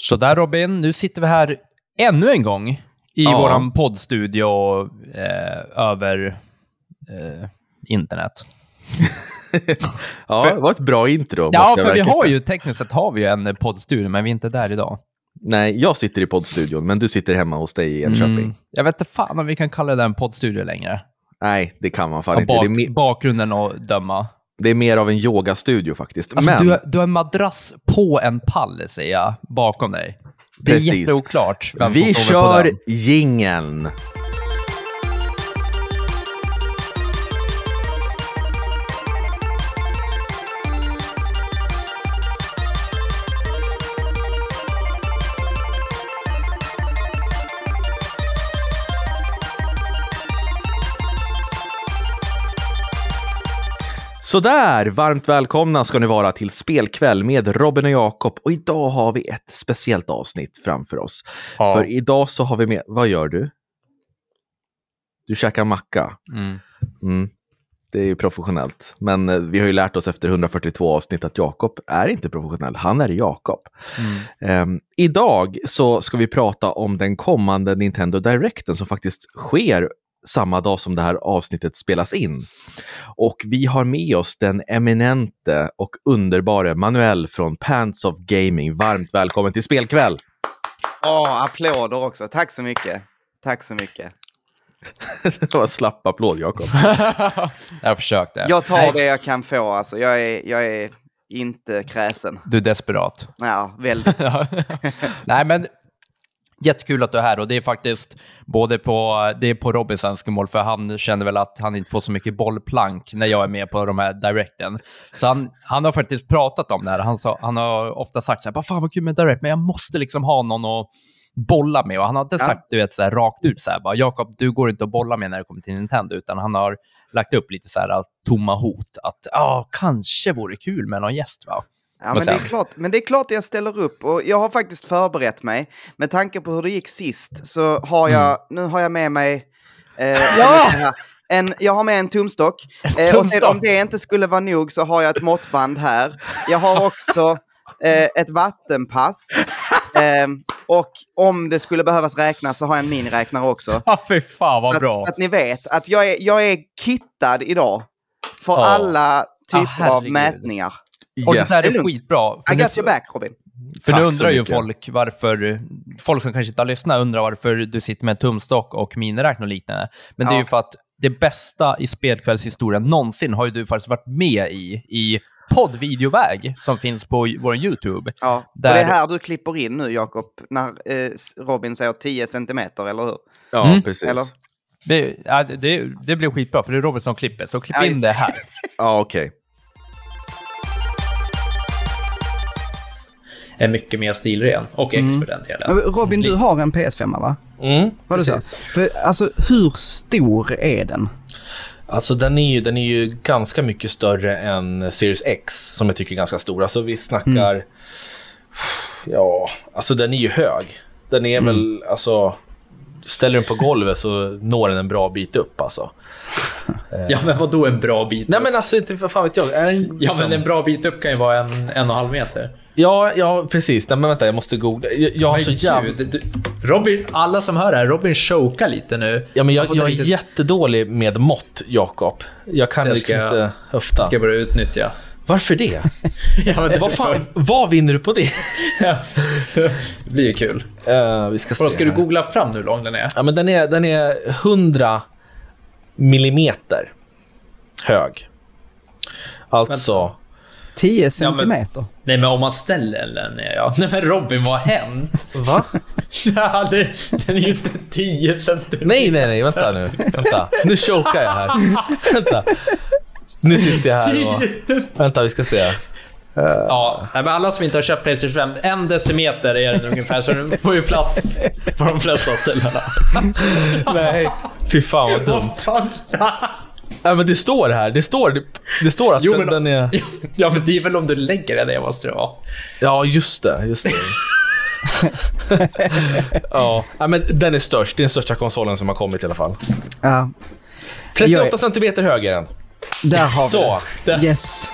Så där Robin, nu sitter vi här ännu en gång i Ja. våran poddstudio eh, över eh, internet. Ja, För- det var ett bra intro. Ja, för vi har ju tekniskt sett har vi ju en poddstudio, men vi är inte där idag. Nej, jag sitter i poddstudion, men du sitter hemma hos dig i Enköping. Mm, jag vet inte fan om vi kan kalla det en poddstudio längre. Nej, det kan man fan Av inte. bak, Det är, me- bakgrunden att döma. Det är mer av en yogastudio faktiskt. Alltså, men du, har- du har en madrass på en pall, ser jag, bakom dig. Det är Precis. jätteoklart vem som vi på kör jingeln. Sådär, varmt välkomna ska ni vara till Spelkväll med Robin och Jakob. Och idag har vi ett speciellt avsnitt framför oss. Ja. För idag så har vi med, vad gör du? Du käkar macka. Mm. Mm. Det är ju professionellt. Men eh, vi har ju lärt oss efter 142 avsnitt att Jakob är inte professionell. Han är Jakob. Mm. Ehm, idag så ska vi prata om den kommande Nintendo Directen som faktiskt sker samma dag som det här avsnittet spelas in. Och vi har med oss den eminente och underbara Manuel från Pants of Gaming. Varmt välkommen till Spelkväll! Åh, applåder också. Tack så mycket. Tack så mycket. det var en slapp applåd, Jakob. jag försökte. Jag tar det jag kan få. Alltså, jag, är, jag är inte kräsen. Du är desperat. Ja, väldigt. Nej, men jättekul att du är här och det är faktiskt både på, det är på Robins önskemål för han känner väl att han inte får så mycket bollplank när jag är med på de här directen. Så han, han har faktiskt pratat om det här. Han, sa, han har ofta sagt så här, "Bara, fan vad kul med direct, men jag måste liksom ha någon att bolla med. Och han har inte Ja. sagt du vet, så här, rakt ut så här, bara, Jakob, du går inte att bolla med när det kommer till Nintendo, utan han har lagt upp lite så här tomma hot. Att ja, kanske vore kul med någon gäst va? Ja, men, det är klart, men det är klart jag ställer upp. Och jag har faktiskt förberett mig. Med tanke på hur det gick sist så har jag, Mm. nu har jag med mig... Eh, ja! En, jag har med en tumstock. Eh, och sen tumstock. om det inte skulle vara nog så har jag ett måttband här. Jag har också eh, ett vattenpass. Eh, och om det skulle behövas räknas så har jag en miniräknare också. Ja, fy fan Så vad att, bra. så att ni vet att jag är, jag är kittad idag. För Ja. alla typer av herregud. Mätningar. Och Yes. det där är är skitbra. För I nu- got your back Robin. För Tack nu undrar ju mycket. folk varför, folk som kanske inte har lyssnat undrar varför du sitter med en tumstock och miniräknare och liknande. Men det är Ja. ju för att det bästa i spelkvällshistorien någonsin har ju du faktiskt varit med i, i poddvideoväg som finns på vår YouTube. Ja. Där- Och det är här du klipper in nu Jakob, när eh, Robin säger 10 centimeter, eller hur? Ja, Mm. precis. Eller? Det, ja, det, det blir skitbra, för det är Robin som klipper, så klipp Ja, in det här. Ja, okej. Är mycket mer stilren och X för den delen. Robin, du har en PS5 va? Mm, Var det så? precis. För, alltså, hur stor är den? Alltså den är, ju, den är ju ganska mycket större än Series X som jag tycker är ganska stor. Alltså vi snackar... Ja, alltså den är ju hög. Den är väl, alltså... Ställer den på golvet så når den en bra bit upp alltså. Ja, men vad då en bra bit? Nej men alltså inte för fan vet jag. Är den, Ja, liksom- men en bra bit upp kan ju vara en, en och en halv meter. Ja, ja, precis. Nej, men vänta, jag måste googla. Jag, jag har Men så jävla... Robin, alla som hör det här, Robin chokar lite nu. Ja, men Jag jag, är riktigt- jättedålig med mått, Jakob. Jag kan Det liksom jag- inte höfta. Ska jag börja utnyttja. Varför det? ja, men vad, fan, vad vinner du på det? Ja, det blir ju kul. Eh, vi ska se Vadå, ska du googla fram hur lång den är? Ja, men den är, den är 100 millimeter hög. Alltså... 10 centimeter? Nej, men om man ställer den ner, ja. Nej, men Robin, vad har hänt? Va? ja, det, den är ju inte 10 centimeter. Nej, nej, nej, vänta nu. Vänta. Nu chokar jag här. vänta. Nu sitter jag här och... Vänta, vi ska se. Ja, nej, men alla som inte har köpt Playstation 5, en decimeter är den ungefär, så den får ju plats på de flesta ställena. Nej, fy fan vad dumt. Ja, men det står här. Det står, det, det står att Jo, den, men- den är... Ja, men det är väl om du lägger den ner måste det vara. Ja, just det. Just det. ja. ja, men den är störst. Det är den största konsolen som har kommit i alla fall. Ja, 38 Jag centimeter hög är den. där har Så. vi det. Yes.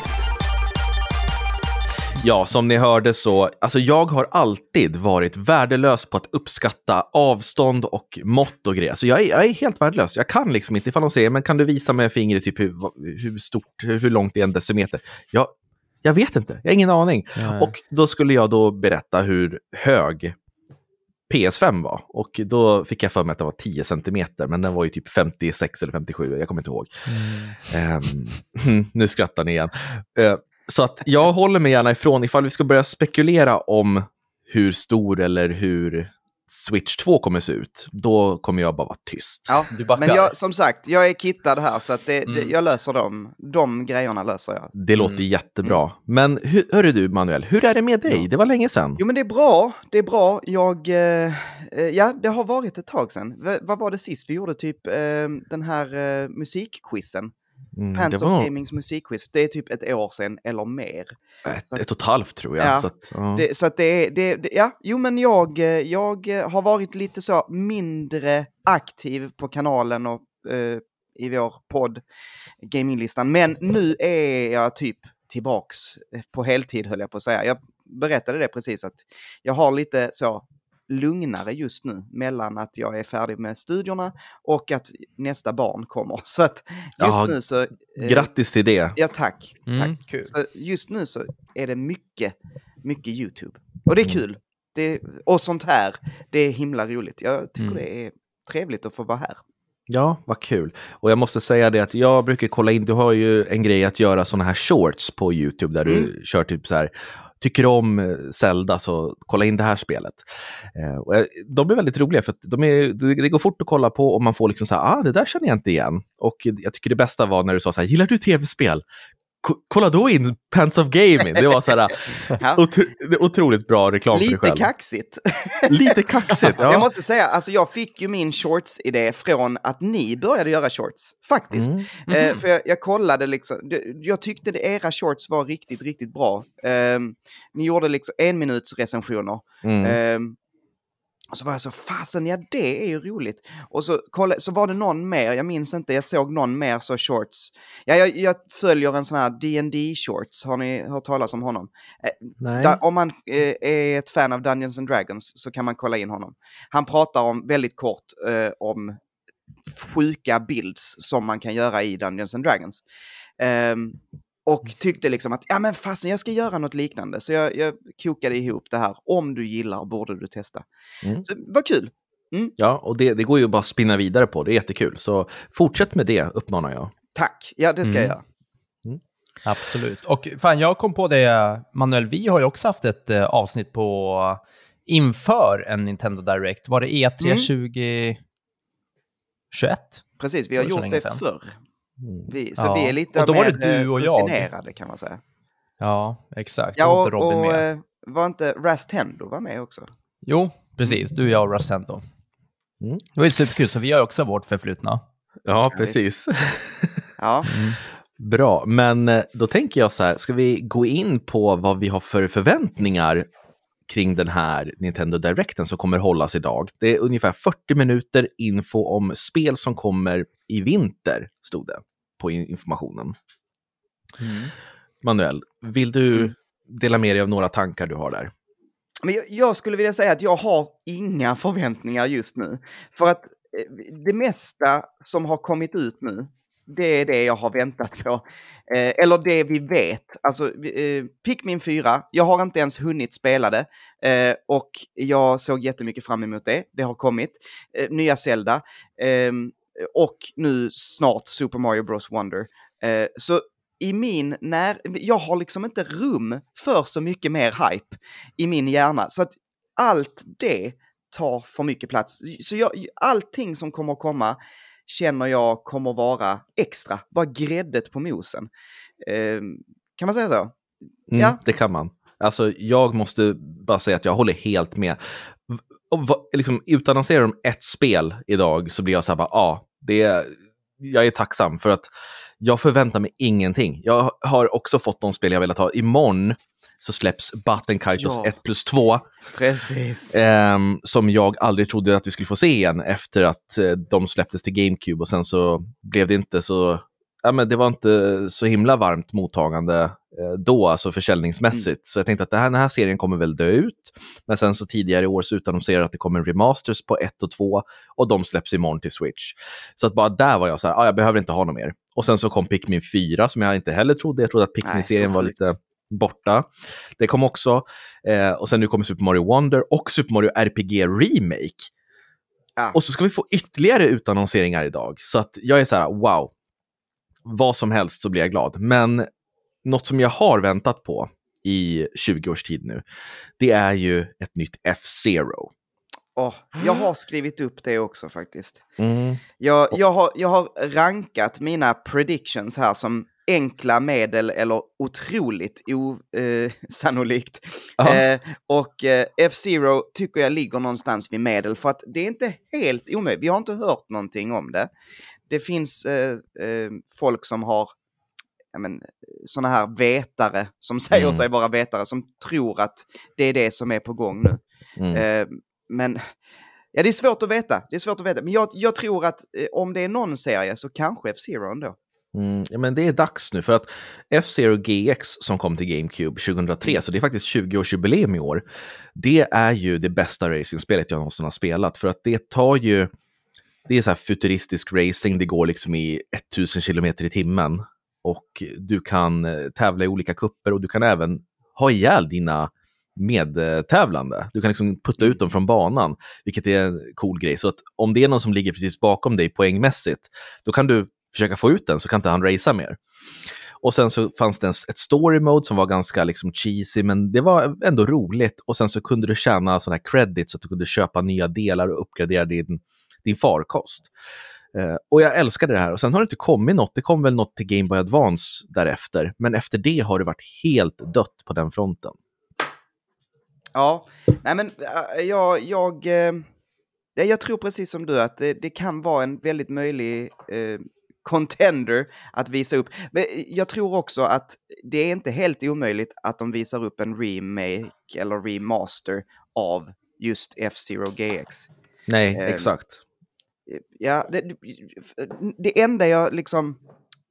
Ja, som ni hörde så, alltså jag har alltid varit värdelös på att uppskatta avstånd och mått och grejer. Alltså jag är, jag är helt värdelös. Jag kan liksom inte, ifall de säger, men kan du visa med fingret typ hur, hur stort, hur långt är en decimeter? Jag, jag vet inte, jag har ingen aning. Nej. Och då skulle jag då berätta hur hög PS5 var. Och då fick jag för mig att det var 10 centimeter, men den var ju typ 56 eller 57, jag kommer inte ihåg. Ehm, nu skrattar ni igen. Eh, så att jag håller mig gärna ifrån, ifall vi ska börja spekulera om hur stor eller hur Switch 2 kommer se ut, då kommer jag bara vara tyst. Ja, men jag, som sagt, jag är kittad här så att det, det, Mm. jag löser dem. De grejerna löser jag. Det låter Mm. jättebra. Men hur, hörru du, Manuel, hur är det med dig? Det var länge sedan. Jo men det är bra, det är bra. Jag, eh, eh, ja det har varit ett tag sedan. V- vad var det sist? Vi gjorde typ eh, den här eh, musikquizen. Mm, Pants of Gamings musikquiz. Det är typ ett år sedan eller mer. ett, ett och ett halvt tror jag. Ja. Så att, ja. Det, så att det är, det, det, ja, jo men jag, jag har varit lite så mindre aktiv på kanalen och eh, i vår podd, Gaminglistan. Men nu är jag typ tillbaks eh, på heltid höll jag på att säga. Jag berättade det precis att jag har lite så lugnare just nu mellan att jag är färdig med studierna och att nästa barn kommer. Så att just Ja, nu så... eh, Grattis till det. Ja, tack. Mm, tack. kul. Så just nu så är det mycket, mycket YouTube. Och det är Mm. kul. Det, och sånt här, det är himla roligt. Jag tycker Mm. det är trevligt att få vara här. Ja, vad kul. Och jag måste säga det att jag brukar kolla in, du har ju en grej att göra sådana här shorts på YouTube där Mm. du kör typ så här, tycker om eh, Zelda så kolla in det här spelet. Eh, de är väldigt roliga för de är, det det går fort att kolla på och man får liksom så här, ah det där känner jag inte igen. Och jag tycker det bästa var när du sa så här, gillar du tv-spel? Ko- kolla då in Pants of Gaming. Det var så här, Ja. otro, otroligt bra reklam för dig Lite själv. kaxigt. Lite kaxigt, ja. Jag måste säga, alltså jag fick ju min shorts-idé från att ni började göra shorts. Faktiskt. Mm. Eh, för jag, jag kollade liksom, jag tyckte det, era shorts var riktigt, riktigt bra. Ehm, ni gjorde liksom en minuts recensioner. Mm. Ehm, och så var jag så, fasen, ja det är ju roligt. Och så, kolla, så var det någon mer, jag minns inte, jag såg någon mer så shorts. Ja, jag, jag följer en sån här D&D shorts, har ni hört talas om honom? Nej. Da, om man eh, är ett fan av Dungeons and Dragons så kan man kolla in honom. Han pratar om väldigt kort eh, om sjuka builds som man kan göra i Dungeons and Dragons. Ehm, och tyckte liksom att ja men fasen jag ska göra något liknande. Så jag, jag kokade ihop det här. Om du gillar borde du testa. Mm. Så, vad kul! Ja, och det, det går ju bara att spinna vidare på. Det är jättekul. Så fortsätt med det, uppmanar jag. Tack! Ja det ska Mm. jag göra. Absolut. Och fan, jag kom på det, Manuel, vi har ju också haft ett eh, avsnitt på inför en Nintendo Direct. Var det E E3 Mm. 2021? Precis, vi har gjort det förr. Vi, så Ja. vi är lite Och då var mer det du och eh, jag. rutinerade kan man säga. Ja, exakt. Ja, inte och, och med. eh, var inte Rastendo var med också? Jo, precis. Du, jag och Rastento. Mm. Det var ju superkul, så vi har också vårt förflutna. Ja, precis. Ja, Bra, men eh, då tänker jag så här, ska vi gå in på vad vi har för förväntningar kring den här Nintendo Directen som kommer hållas idag. Det är ungefär 40 minuter info om spel som kommer i vinter, stod det på in- informationen. Manuel, vill du Mm. dela med dig av några tankar du har där? Men jag, jag skulle vilja säga att jag har inga förväntningar just nu. För att eh, det mesta som har kommit ut nu, det är det jag har väntat på. Eh, eller det vi vet. Alltså, eh, Pikmin 4, jag har inte ens hunnit spela det. Eh, och jag såg jättemycket fram emot det. Det har kommit. Eh, nya Zelda. Och nu snart Super Mario Bros Wonder. Eh, så i min när... Jag har liksom inte rum för så mycket mer hype i min hjärna. Så att allt det tar för mycket plats. Så jag, allting som kommer att komma känner jag kommer vara extra, bara gräddet på mosen. Eh, kan man säga så? Mm, Ja. Det kan man. Alltså, jag måste bara säga att jag håller helt med. Och liksom, utannonserar de ett spel idag så blir jag så här bara, ja, det, jag är tacksam för att jag förväntar mig ingenting. Jag har också fått de spel jag velat ha. Imorgon så släpps Button Kaitos Ja. 1 plus 2. Precis. Ehm, som jag aldrig trodde att vi skulle få se igen efter att eh, de släpptes till GameCube och sen så blev det inte så, ja men det var inte så himla varmt mottagande eh, då, alltså försäljningsmässigt. Mm. Så jag tänkte att det här, den här serien kommer väl dö ut. Men sen så tidigare i år så utannonserade att det kommer remasters på 1 och 2 och de släpps imorgon till Switch. Så att bara där var jag så här, ah, jag behöver inte ha något mer. Och sen så kom Pikmin 4 som jag inte heller trodde. Jag trodde att Pikmin-serien var lite borta. Det kom också. Eh, och sen nu kommer Super Mario Wonder och Super Mario RPG Remake. Ja. Och så ska vi få ytterligare utannonseringar idag. Så att jag är så här, wow. Vad som helst så blir jag glad. Men något som jag har väntat på i 20 års tid nu, det är ju ett nytt F-Zero. Åh, jag har skrivit upp det också faktiskt. Mm. Jag, jag, har, jag har rankat mina predictions här som enkla medel eller otroligt osannolikt. Ja. Eh, och eh, F-Zero tycker jag ligger någonstans vid medel för att det är inte helt omöjligt. Vi har inte hört någonting om det. Det finns eh, eh, folk som har men, såna här vetare som säger Mm. sig vara vetare som tror att det är det som är på gång nu. Mm. Eh, men ja, det är svårt att veta. Det är svårt att veta. Men jag, jag tror att eh, om det är någon serie så kanske F-Zero ändå. Mm, ja, men det är dags nu för att F-Zero GX som kom till GameCube 2003, så det är faktiskt 20-årsjubileum i år. Det är ju det bästa racingspelet jag någonsin har spelat för att det tar ju, det är så här futuristisk racing, det går liksom i 1000 km i timmen och du kan eh, tävla i olika kupper och du kan även ha ihjäl dina medtävlande. Du kan liksom putta ut dem från banan, vilket är en cool grej. Så att om det är någon som ligger precis bakom dig poängmässigt, då kan du försöka få ut den så kan inte han racea mer. Och sen så fanns det ett story mode som var ganska liksom cheesy, men det var ändå roligt. Och sen så kunde du tjäna sådana här credits så att du kunde köpa nya delar och uppgradera din, din farkost. Eh, och jag älskade det här. Och sen har det inte kommit något. Det kom väl något till Game Boy Advance därefter. Men efter det har det varit helt dött på den fronten. Ja, nej men äh, jag, jag, eh, ja, jag tror precis som du att det, det kan vara en väldigt möjlig eh, contender att visa upp. Men jag tror också att det är inte helt omöjligt att de visar upp en remake eller remaster av just F-Zero GX. Nej, Eh, exakt. Ja, det, det enda jag liksom...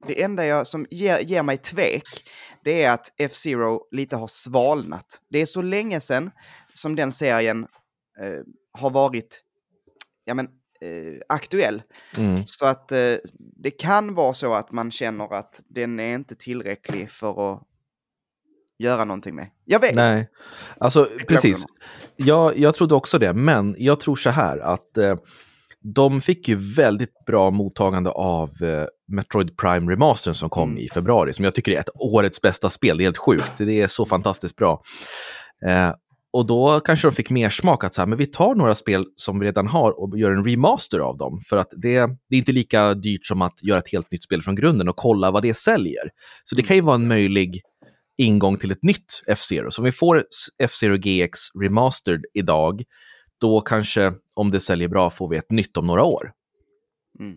Det enda jag som ger, ger mig tvek, det är att F-Zero lite har svalnat. Det är så länge sedan som den serien eh, har varit ja, men, eh, aktuell. Mm. Så att eh, det kan vara så att man känner att den är inte tillräcklig för att göra någonting med. Jag vet Nej, alltså precis. Jag, jag trodde också det, men jag tror så här att eh, de fick ju väldigt bra mottagande av eh, Metroid Prime Remastern som kom Mm. i februari, som jag tycker är ett årets bästa spel. Det är helt sjukt, det är så fantastiskt bra. Eh, och då kanske de fick mer smak att så här, men vi tar några spel som vi redan har och gör en remaster av dem. För att det, det är inte lika dyrt som att göra ett helt nytt spel från grunden och kolla vad det säljer. Så det kan ju vara en möjlig ingång till ett nytt F-Zero. Så om vi får F-Zero GX Remastered idag, då kanske, om det säljer bra, får vi ett nytt om några år. Mm.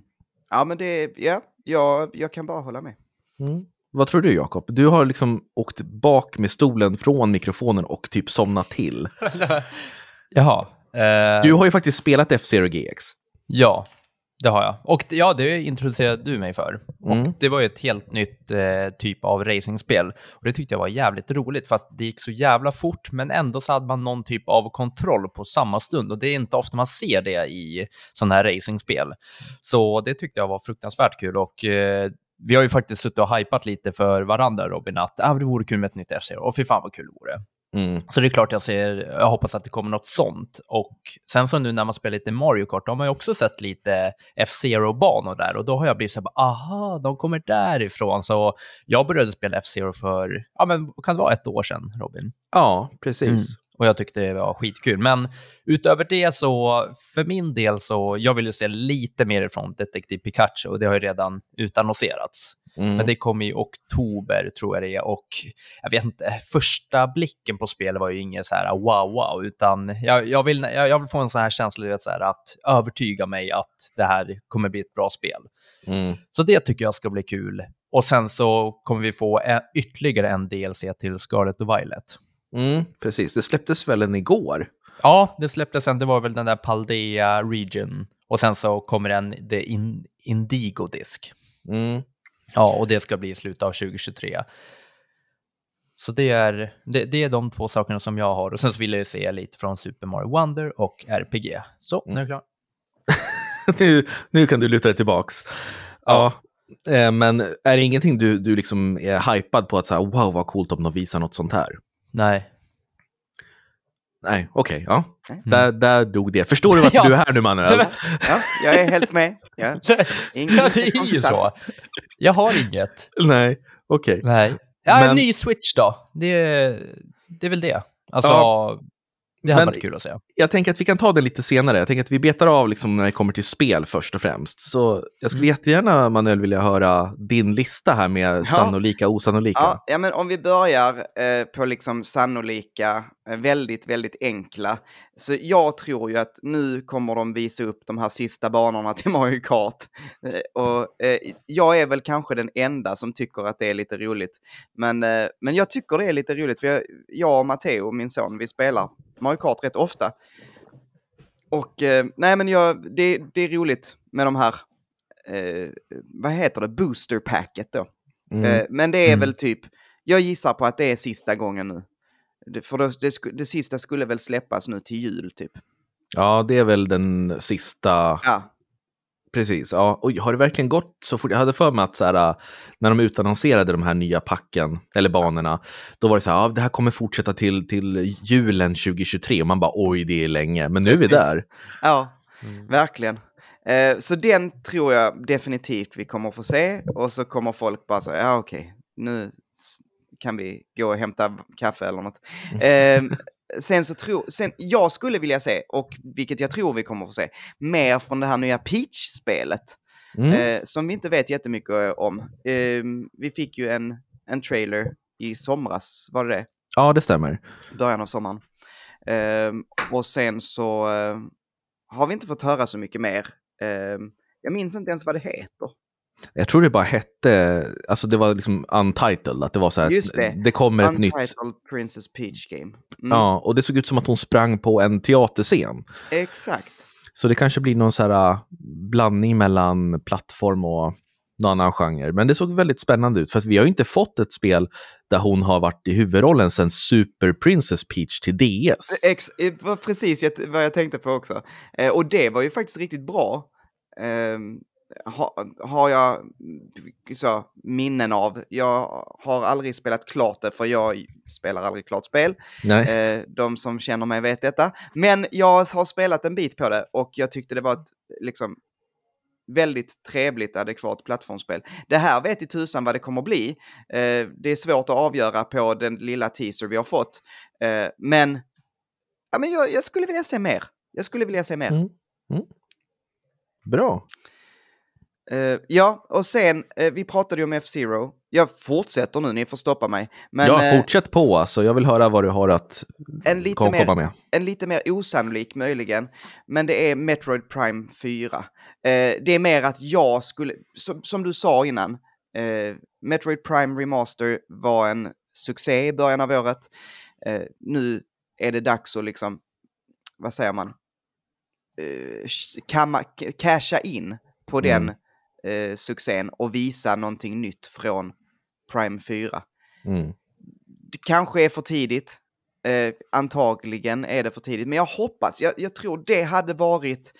Ja, men det, ja, jag, jag kan bara hålla med. Vad tror du, Jakob? Du har liksom åkt bak med stolen från mikrofonen och typ somnat till. Jaha. Eh, Du har ju faktiskt spelat F-Zero GX. Ja, det har jag. Och ja, det introducerade du mig för. Mm. Och det var ju ett helt nytt eh, typ av racingspel. Och det tyckte jag var jävligt roligt för att det gick så jävla fort, men ändå så hade man någon typ av kontroll på samma stund. Och det är inte ofta man ser det i sådana här racingspel. Så det tyckte jag var fruktansvärt kul. Och eh, vi har ju faktiskt suttit och hypat lite för varandra, Robin, att ah, det vore kul med ett nytt F-Zero. Och fy fan vad kul det vore. Mm. Så det är klart jag ser, jag hoppas att det kommer något sånt. Och sen så nu när man spelar lite Mario Kart, då har man ju också sett lite F-Zero-banor där och då har jag blivit så här, bara, aha, de kommer därifrån. Så jag började spela F-Zero för, ja men kan det vara, ett år sedan, Robin? Ja, precis. Mm. Och jag tyckte det var skitkul. Men utöver det så, för min del så, jag vill ju se lite mer från Detektiv Pikachu och det har ju redan utannonserats. Mm. Men det kommer i oktober tror jag det är och jag vet inte, första blicken på spelet var ju inget så här wow wow, utan jag, jag, vill, jag, jag vill få en sån här känsla, du vet, så här, att övertyga mig att det här kommer bli ett bra spel. Mm. Så det tycker jag ska bli kul. Och sen så kommer vi få en, ytterligare en DLC till Scarlet och Violet. Mm, precis, det släpptes väl en igår? Ja, det släpptes sen, det var väl den där Paldea Region och sen så kommer en The In, Indigo-disk. Mm. Ja, och det ska bli i slutet av 2023. Så det är, det, det är de två sakerna som jag har. Och sen så vill jag ju se lite från Super Mario Wonder och RPG. Så, nu är jag klar. nu, nu kan du luta dig tillbaks. Ja. Eh, men är det ingenting du, du liksom är hypad på att säga wow vad coolt om de visar något sånt här? Nej. Nej, okej, ja. Nej. Där, där dog det. Förstår du varför Ja. du är här nu Manuel? Ja, jag är helt med. Ja. Ingen Ja, det är ju så. Jag har inget. Nej, okej. Nej. Ja, Men- en ny Switch då. Det, det är väl det. Alltså, Ja. Det hade Men- varit kul att se. Jag tänker att vi kan ta det lite senare. Jag tänker att vi betar av liksom när det kommer till spel först och främst. Så jag skulle jättegärna, Manuel, vilja höra din lista här med sannolika och osannolika. Ja, ja, men om vi börjar eh, på liksom sannolika, eh, väldigt, väldigt enkla. Så jag tror ju att nu kommer de visa upp de här sista banorna till Mario Kart. Eh, och eh, jag är väl kanske den enda som tycker att det är lite roligt. Men, eh, men jag tycker det är lite roligt, för jag, jag och Matteo, min son, vi spelar Mario Kart rätt ofta. Och eh, nej, men jag, det, det är roligt med de här, vad heter det, booster-packet då. Mm. Men det är Mm. väl typ, jag gissar på att det är sista gången nu. Det, för det, det, det sista skulle väl släppas nu till jul typ. Ja, det är väl den sista. Ja, Precis. Ja. Oj, har det verkligen gått så fort? Jag hade för mig att så här, när de utannonserade de här nya packen, eller banorna, då var det så här, ja, det här kommer fortsätta till, till julen 2023. Och man bara, oj, det är länge. Men nu är vi Precis. där. ja verkligen. Eh, så den tror jag definitivt vi kommer få se. Och så kommer folk bara säga, ja okej, nu kan vi gå och hämta kaffe eller något. Eh, sen så tror, sen, jag skulle vilja se, och vilket jag tror vi kommer få se, mer från det här nya Peach-spelet. Mm. eh, som vi inte vet jättemycket eh, om. Eh, vi fick ju en, en trailer i somras, var det det? Ja, det stämmer. Början av sommaren. Eh, och sen så eh, har vi inte fått höra så mycket mer. Eh, jag minns inte ens vad det heter. Jag tror det bara hette, alltså det var liksom untitled, att det var så här, Just det. det kommer ett nytt. Untitled Princess Peach Game. Mm, Ja, och det såg ut som att hon sprang på en teaterscen. Exakt. Så det kanske blir någon så här uh, blandning mellan plattform och någon annan genre. Men det såg väldigt spännande ut, för att vi har ju inte fått ett spel där hon har varit i huvudrollen sedan Super Princess Peach till DS. Ex, eh, precis vad jag tänkte på också. Eh, och det var ju faktiskt riktigt bra. Eh, ha, har jag mm, så, minnen av. Jag har aldrig spelat klart det, för jag spelar aldrig klart spel. Nej. Eh, de som känner mig vet detta. Men jag har spelat en bit på det och jag tyckte det var ett liksom, väldigt trevligt, adekvat plattformsspel. Det här vet i tusan vad det kommer bli. Eh, det är svårt att avgöra på den lilla teaser vi har fått. Eh, men ja, men jag, jag skulle vilja se mer. Jag skulle vilja se mer. Mm. Bra. Eh, ja, och sen, eh, vi pratade ju om F-Zero. Jag fortsätter nu, ni får stoppa mig. Men ja, eh, fortsätt på alltså. Jag vill höra vad du har att en, lite kom, mer, komma med. en lite mer osannolik möjligen, men det är Metroid Prime 4. Eh, det är mer att jag skulle, som, som du sa innan, Metroid Prime Remaster var en succé i början av året. Nu är det dags att liksom, vad säger man, eh, kamma, casha in på den eh, succén och visa någonting nytt från Prime 4 Mm. det kanske är för tidigt. Eh, antagligen är det för tidigt, men jag hoppas, jag, jag tror det hade varit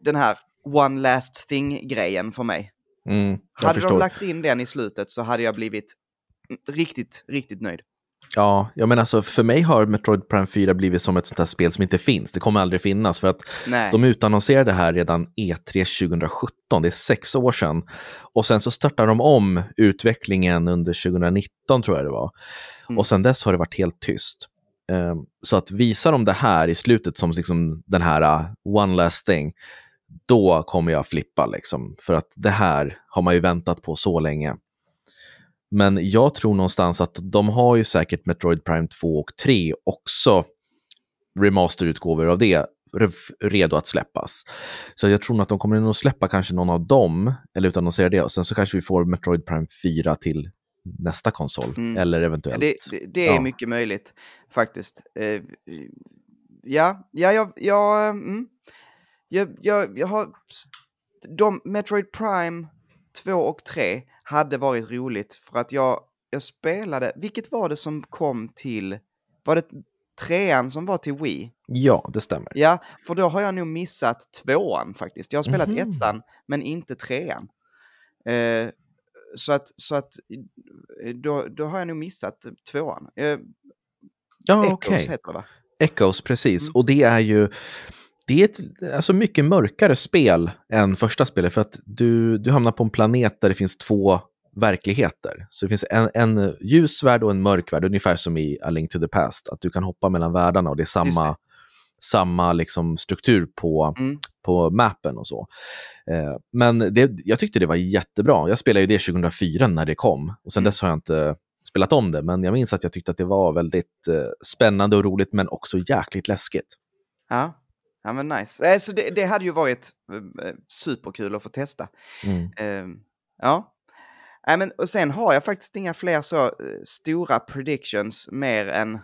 den här one last thing-grejen för mig. Mm. Hade förstår. de lagt in den i slutet så hade jag blivit riktigt, riktigt nöjd. Ja, ja, men alltså för mig har Metroid Prime 4 blivit som ett sånt här spel som inte finns. Det kommer aldrig finnas för att Nej. de utannonserade det här redan E E3 2017, det är sex år sedan. Och sen så startade de om utvecklingen under 2019 tror jag det var. Mm. Och sen dess har det varit helt tyst. Ehm, så att visar de det här i slutet som liksom den här uh, one last thing, då kommer jag flippa liksom. För att det här har man ju väntat på så länge. Men jag tror någonstans att de har ju säkert Metroid Prime 2 och 3 också remasterutgåvor av det re- redo att släppas. Så jag tror nog att de kommer nog att släppa kanske någon av dem, eller utannonsera det, och sen så kanske vi får Metroid Prime 4 till nästa konsol, Mm. eller eventuellt. Det, det, det är Ja. mycket möjligt faktiskt. Eh, ja, ja, jag, jag, mm, jag, jag, jag har... De, Metroid Prime 2 och 3 hade varit roligt för att jag jag spelade, vilket var det som kom till, var det trean som var till Wii? Ja, det stämmer. Ja, för då har jag nog missat tvåan faktiskt. Jag har spelat Mhm. ettan, men inte trean. Eh, så att, så att eh, då, då har jag nog missat tvåan. Eh, Ja, Echoes okej. heter det va? Echoes, precis. Mm. Och det är ju det är ett alltså mycket mörkare spel än första spelet för att du, du hamnar på en planet där det finns två verkligheter. Så det finns en, en ljus värld och en mörk värld, ungefär som i A Link to the Past. Att du kan hoppa mellan världarna och det är samma, samma liksom struktur på, Mm. på mappen och så. Eh, men det, jag tyckte det var jättebra. Jag spelade ju det 2004 när det kom och sen Mm. dess har jag inte spelat om det. Men jag minns att jag tyckte att det var väldigt eh, spännande och roligt men också jäkligt läskigt. Ja, ja men nice. Eh, så det, det hade ju varit eh, superkul att få testa. Mm. Eh, ja. Nej, men, och sen har jag faktiskt inga fler så eh, stora predictions mer än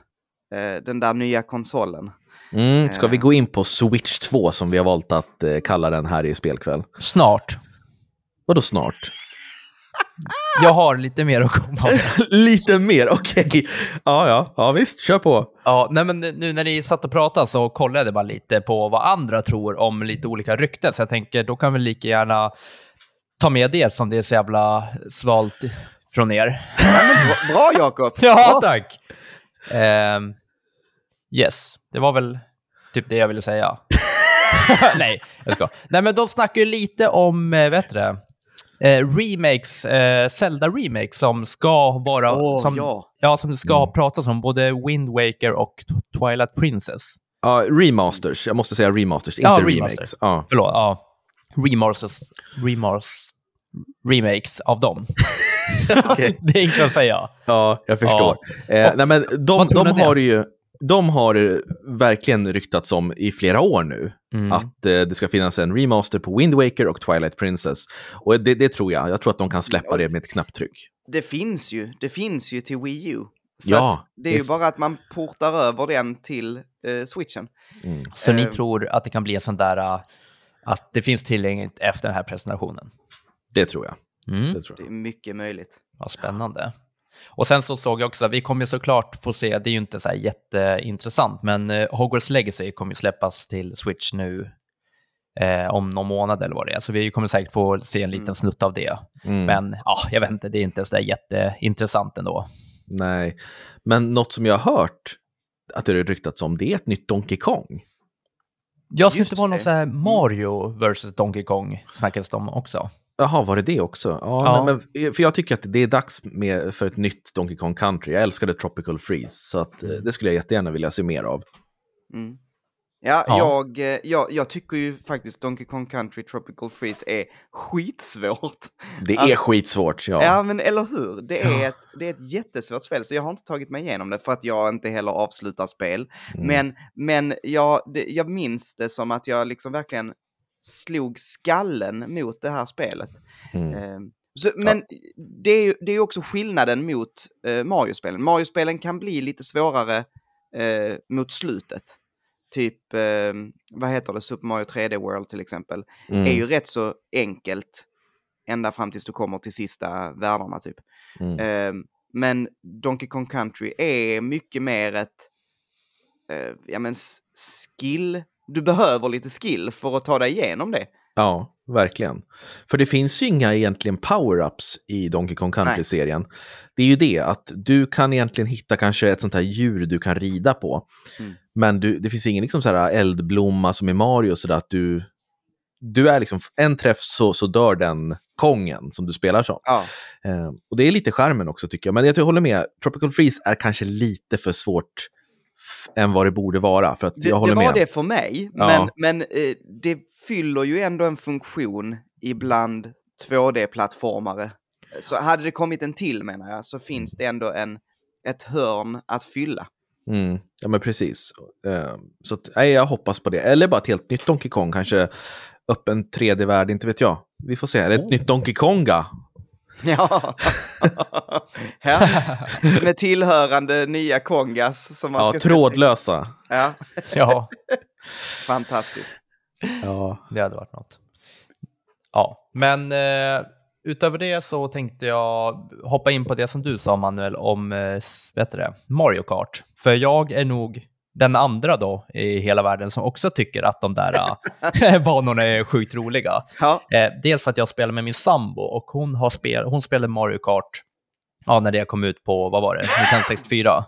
eh, den där nya konsolen. Mm, ska vi Eh. gå in på Switch 2 som vi har valt att eh, kalla den här i spelkväll? Snart. Vadå snart? Jag har lite mer att komma med. Lite mer, okej. Ja, ja, ja, visst, kör på. Ja, nej men nu när ni satt och pratade så kollade jag bara lite på vad andra tror om lite olika rykten. Så jag tänker, då kan vi lika gärna ta med det som det är så jävla svalt från er. Bra, bra Jakob! Ja, tack! Ehm, yes, det var väl typ det jag ville säga. Nej, jag ska. Nej, men de snackar ju lite om, eh, vet du det, eh, remakes, eh, Zelda-remakes som ska vara, Åh, som, ja. ja, som det ska pratas om, både Wind Waker och Twilight Princess. Ja, remasters, jag måste säga remasters, Ja, inte remaster. remakes. Ja. Förlåt, ja. Remasters, remars, remakes av dem. Det är enkelt att säga. Ja, jag förstår. Eh, nej, men de, de ni det? har ju de har eh, verkligen ryktats om i flera år nu. Mm. Att eh, det ska finnas en remaster på Wind Waker och Twilight Princess. Och det, det tror jag. Jag tror att de kan släppa det med ett knapptryck. Det finns ju, det finns ju till Wii U. Så Ja, det är ju bara att man portar över den till eh, switchen. Mm. Så ni Eh. tror att det kan bli en sån där, uh, att det finns tillgängligt efter den här presentationen? Det tror jag. Mm. Det tror Det jag. är mycket möjligt. Vad spännande. Och sen så såg jag också, att vi kommer såklart få se, det är ju inte så här jätteintressant, men eh, Hogwarts Legacy kommer ju släppas till Switch nu eh, om någon månad eller vad det är. Så vi kommer säkert få se en liten Mm. snutt av det. Mm. Men ja, jag vet inte, det är inte så där jätteintressant ändå. Nej, men något som jag har hört att det är ryktats om, det är ett nytt Donkey Kong. Jag ska Just inte vara någon det. så här Mario vs Donkey Kong snackades det om också. Jaha, var det det också? Ja, Ja. Men, men, för jag tycker att det är dags med, för ett nytt Donkey Kong Country. Jag älskade Tropical Freeze, så att, eh, det skulle jag jättegärna vilja se mer av. Mm. Ja, Ja. Jag, eh, jag, jag tycker ju faktiskt Donkey Kong Country Tropical Freeze är skitsvårt. Det är Alltså- skitsvårt, ja. Ja, men eller hur? Det är, ett, det är ett jättesvårt spel, så jag har inte tagit mig igenom det för att jag inte heller avslutar spel. Mm. Men, men jag, det, jag minns det som att jag liksom verkligen slog skallen mot det här spelet. Mm. Eh, Så, men det är ju det är också skillnaden mot eh, Mario-spelen. Mario-spelen kan bli lite svårare eh, mot slutet. Typ, eh, vad heter det, Super Mario 3D World till exempel. Mm. är ju rätt så enkelt ända fram tills du kommer till sista världarna typ. Mm. Eh, men Donkey Kong Country är mycket mer ett eh, ja, men skill. Du behöver lite skill för att ta dig igenom det. Ja, verkligen. För det finns ju inga egentligen power-ups i Donkey Kong Country-serien. Det är ju det att du kan egentligen hitta kanske ett sånt här djur du kan rida på. Mm. Men du, det finns ingen liksom så här eldblomma som i Mario, så att du, du är liksom en träff så, så dör den kongen som du spelar som. Ja, Eh, och det är lite skärmen också tycker jag. Men jag håller med, Tropical Freeze är kanske lite för svårt än vad det borde vara. För att det, jag det håller var med. det för mig, Ja. men, men eh, det fyller ju ändå en funktion ibland 2D-plattformare. Så hade det kommit en till menar jag, så finns det ändå en, ett hörn att fylla. Mm, ja men precis. Eh, så att, nej, jag hoppas på det. Eller bara ett helt nytt Donkey Kong, kanske öppen 3D-värld, inte vet jag. Vi får se. Ett Oh. nytt Donkey Konga. Ja. ja. Med tillhörande nya kongas som man Ja, ska trådlösa. Ja, Ja, fantastiskt. Ja. det hade varit något. Ja, men eh, utöver det så tänkte jag hoppa in på det som du sa Manuel om eh, vet det, Mario Kart. För jag är nog den andra då i hela världen som också tycker att de där eh, banorna är sjukt roliga. Ja, Eh, dels för att jag spelar med min sambo och hon, har spel, hon spelade Mario Kart ja, när det kom ut på, vad var det, 1964?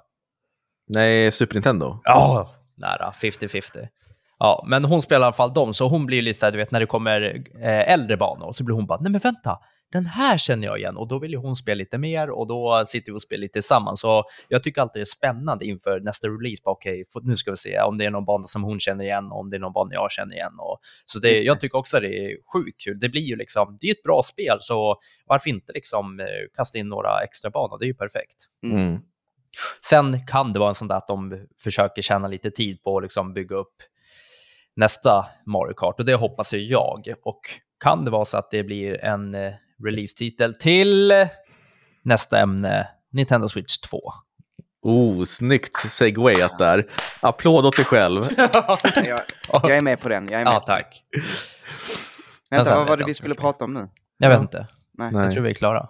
Nej, Super Nintendo. Ja, nära 50-50. Ja, men hon spelar i alla fall dem, så hon blir lite så här, du vet, när det kommer eh, äldre banor, så blir hon bara, nej men vänta, den här känner jag igen, och då vill ju hon spela lite mer, och då sitter vi och spelar lite tillsammans. Så jag tycker alltid det är spännande inför nästa release, okej, okay, nu ska vi se om det är någon bana som hon känner igen, och om det är någon bana jag känner igen. Och, så det, jag tycker också det är sjukt kul. Det blir ju liksom, det är ett bra spel, så varför inte liksom eh, kasta in några extra banor? Det är ju perfekt. Mm. Sen kan det vara en sån där att de försöker tjäna lite tid på att liksom bygga upp nästa Mario Kart och det hoppas ju jag. Och kan det vara så att det blir en eh, release-titel till nästa ämne, Nintendo Switch 2. Oh, snyggt segwayat där. Applåd åt dig själv. jag, jag är med på den. Jag är med. Ja, tack. Vänta, vad var det vi inte skulle prata om nu? Jag vet inte. Nej. Jag tror vi är klara.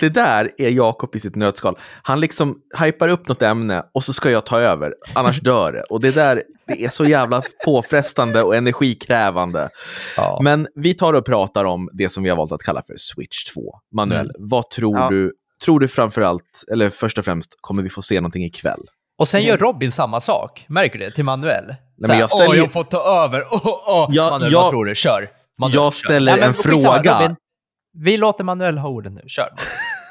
Det där är Jakob i sitt nötskal. Han liksom hypar upp något ämne och så ska jag ta över, annars dör det. Och det där det är så jävla påfrestande och energikrävande. Ja. Men vi tar och pratar om det som vi har valt att kalla för Switch 2. Manuel, vad tror Ja. du? Tror du framför allt, eller först och främst, kommer vi få se någonting ikväll? Och sen gör Robin samma sak, märker du det, till Manuel. men Nej, jag jag, ställer Åh, jag får ta över. Åh, åh. Ja, Manuel, jag- vad tror du? Kör. Manuel, jag kör. ställer en skitsamma, fråga. Robin. Vi låter Manuel ha orden nu. Kör.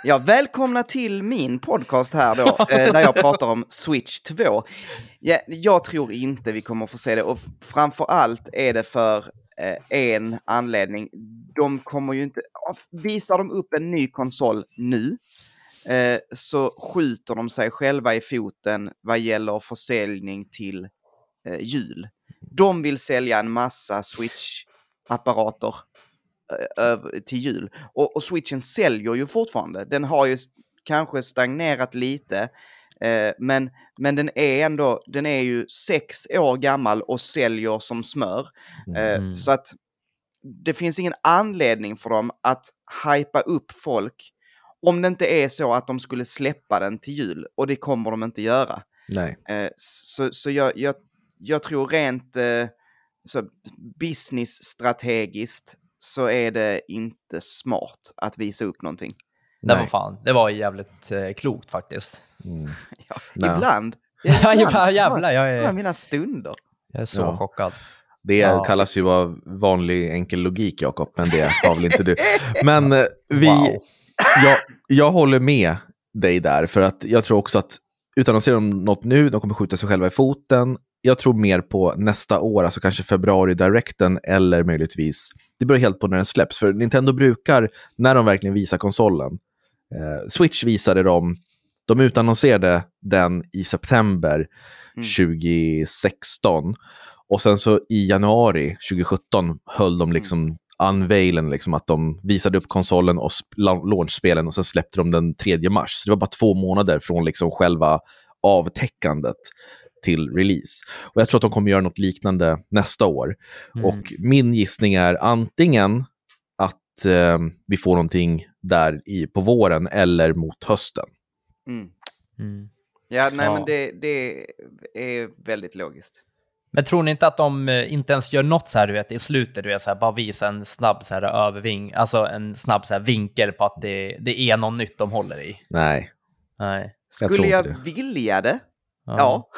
Ja, välkomna till min podcast här då, eh, där jag pratar om Switch 2. Ja, jag tror inte vi kommer få se det och framför allt är det för eh, en anledning. De kommer ju inte... Visar de upp en ny konsol nu eh, så skjuter de sig själva i foten vad gäller försäljning till jul. De vill sälja en massa Switch-apparater till jul. Och, och switchen säljer ju fortfarande. Den har ju kanske stagnerat lite, eh, men, men den är ändå, den är ju sex år gammal och säljer som smör. Eh, Mm. Så att det finns ingen anledning för dem att hypa upp folk om det inte är så att de skulle släppa den till jul. Och det kommer de inte göra. Nej. Eh, Så, så jag, jag, jag tror rent eh, så business-strategiskt så är det inte smart att visa upp någonting. Det Nej. var fan, det var jävligt eh, klokt faktiskt. Mm. Ja, Nej. Ibland. Ja, ibland. jävlar, jag är, mina stunder. jag är så Ja. chockad. Det Ja. kallas ju vara vanlig enkel logik, Jakob, men det har väl inte du. Men eh, vi, Wow. jag, jag håller med dig där, för att jag tror också att utan att se dem något nu, de kommer skjuta sig själva i foten. Jag tror mer på nästa år, alltså kanske februari directen eller möjligtvis, det beror helt på när den släpps. För Nintendo brukar, när de verkligen visar konsolen, eh, Switch visade de, de utannonserade den i september Mm. 2016. Och sen så i januari 2017 höll de liksom unveilen, liksom att de visade upp konsolen och sp- la- launchspelen och sen släppte de den 3 mars. Så det var bara två månader från liksom själva avtäckandet till release. Och jag tror att de kommer göra något liknande nästa år. Mm. Och min gissning är antingen att eh, vi får någonting där i, på våren eller mot hösten. Mm. Mm. Ja, nej Ja. men det, det är väldigt logiskt. Men tror ni inte att de eh, inte ens gör något så här, du vet, i slutet, du vet, så här, bara visa en snabb så här, överving, alltså en snabb så här, vinkel på att det, det är något nytt de håller i? Nej. Nej. Jag Skulle jag, inte vilja det? Ja.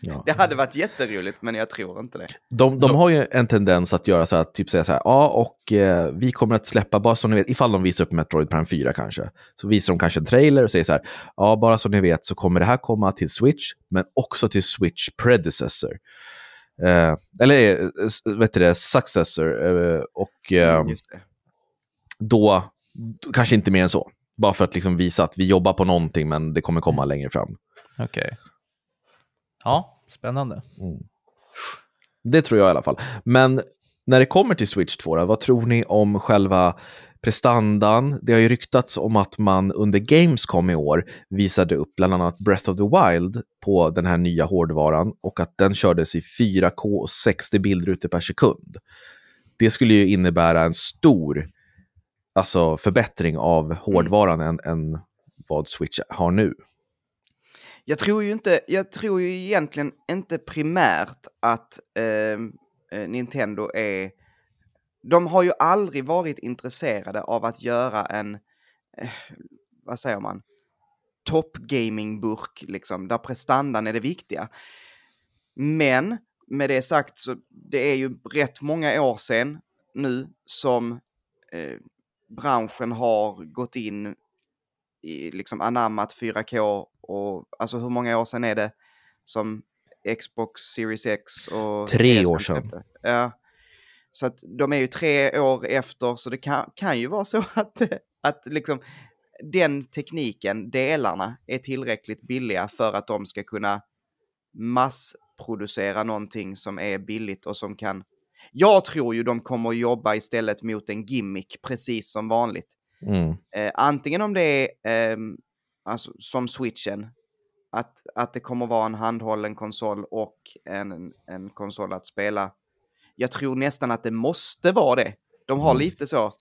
Ja. Det hade varit jätteroligt, men jag tror inte det. De, de har ju en tendens att göra så här, typ säga så här, ja, och eh, vi kommer att släppa, bara så ni vet, ifall de visar upp Metroid Prime 4 kanske, så visar de kanske en trailer och säger så här, ja, bara så ni vet så kommer det här komma till Switch, men också till Switch Predecessor. Eh, eller, eh, vet du det, Successor. Eh, och eh, Mm, just det. då, kanske inte mer än så. Bara för att liksom visa att vi jobbar på någonting, men det kommer komma längre fram. Okej. Ja, spännande. Mm. Det tror jag i alla fall. Men när det kommer till Switch 2, vad tror ni om själva prestandan? Det har ju ryktats om att man under Gamescom i år visade upp bland annat Breath of the Wild på den här nya hårdvaran och att den kördes i 4K och 60 bildrutor per sekund. Det skulle ju innebära en stor alltså förbättring av hårdvaran än, än vad Switch har nu. Jag tror ju inte, jag tror ju egentligen inte primärt att ehm, eh, Nintendo är... De har ju aldrig varit intresserade av att göra en, eh, vad säger man, top gaming-burk, liksom, där prestandan är det viktiga. Men med det sagt så det är ju rätt många år sedan nu som eh, branschen har gått in i liksom anammat 4K och alltså hur många år sedan är det som Xbox Series X och... Tre PS5 år sedan. släppte? Ja. Så att de är ju tre år efter, så det kan, kan ju vara så att, att liksom den tekniken, delarna, är tillräckligt billiga för att de ska kunna massproducera någonting som är billigt och som kan... Jag tror ju de kommer att jobba istället mot en gimmick, precis som vanligt. Mm. Eh, antingen om det är ehm, alltså, som switchen, att, att det kommer vara en handhållen konsol och en, en konsol att spela. Jag tror nästan att det måste vara det. De har Mm. lite så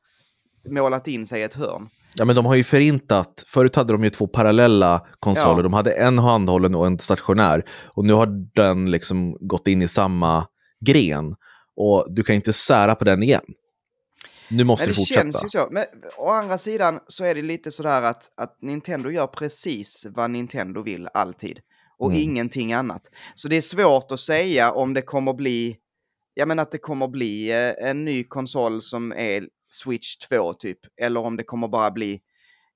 målat in sig i ett hörn. Ja, men de har ju förintat. Förut hade de ju två parallella konsoler. Ja. De hade en handhållen och en stationär. Och nu har den liksom gått in i samma gren. Och du kan inte sära på den igen. Nu måste Men det fortsätta. känns ju så. Men å andra sidan så är det lite sådär att, att Nintendo gör precis vad Nintendo vill alltid. Och Mm. ingenting annat. Så det är svårt att säga om det kommer bli, ja men att det kommer bli eh, en ny konsol som är Switch 2 typ. Eller om det kommer bara bli,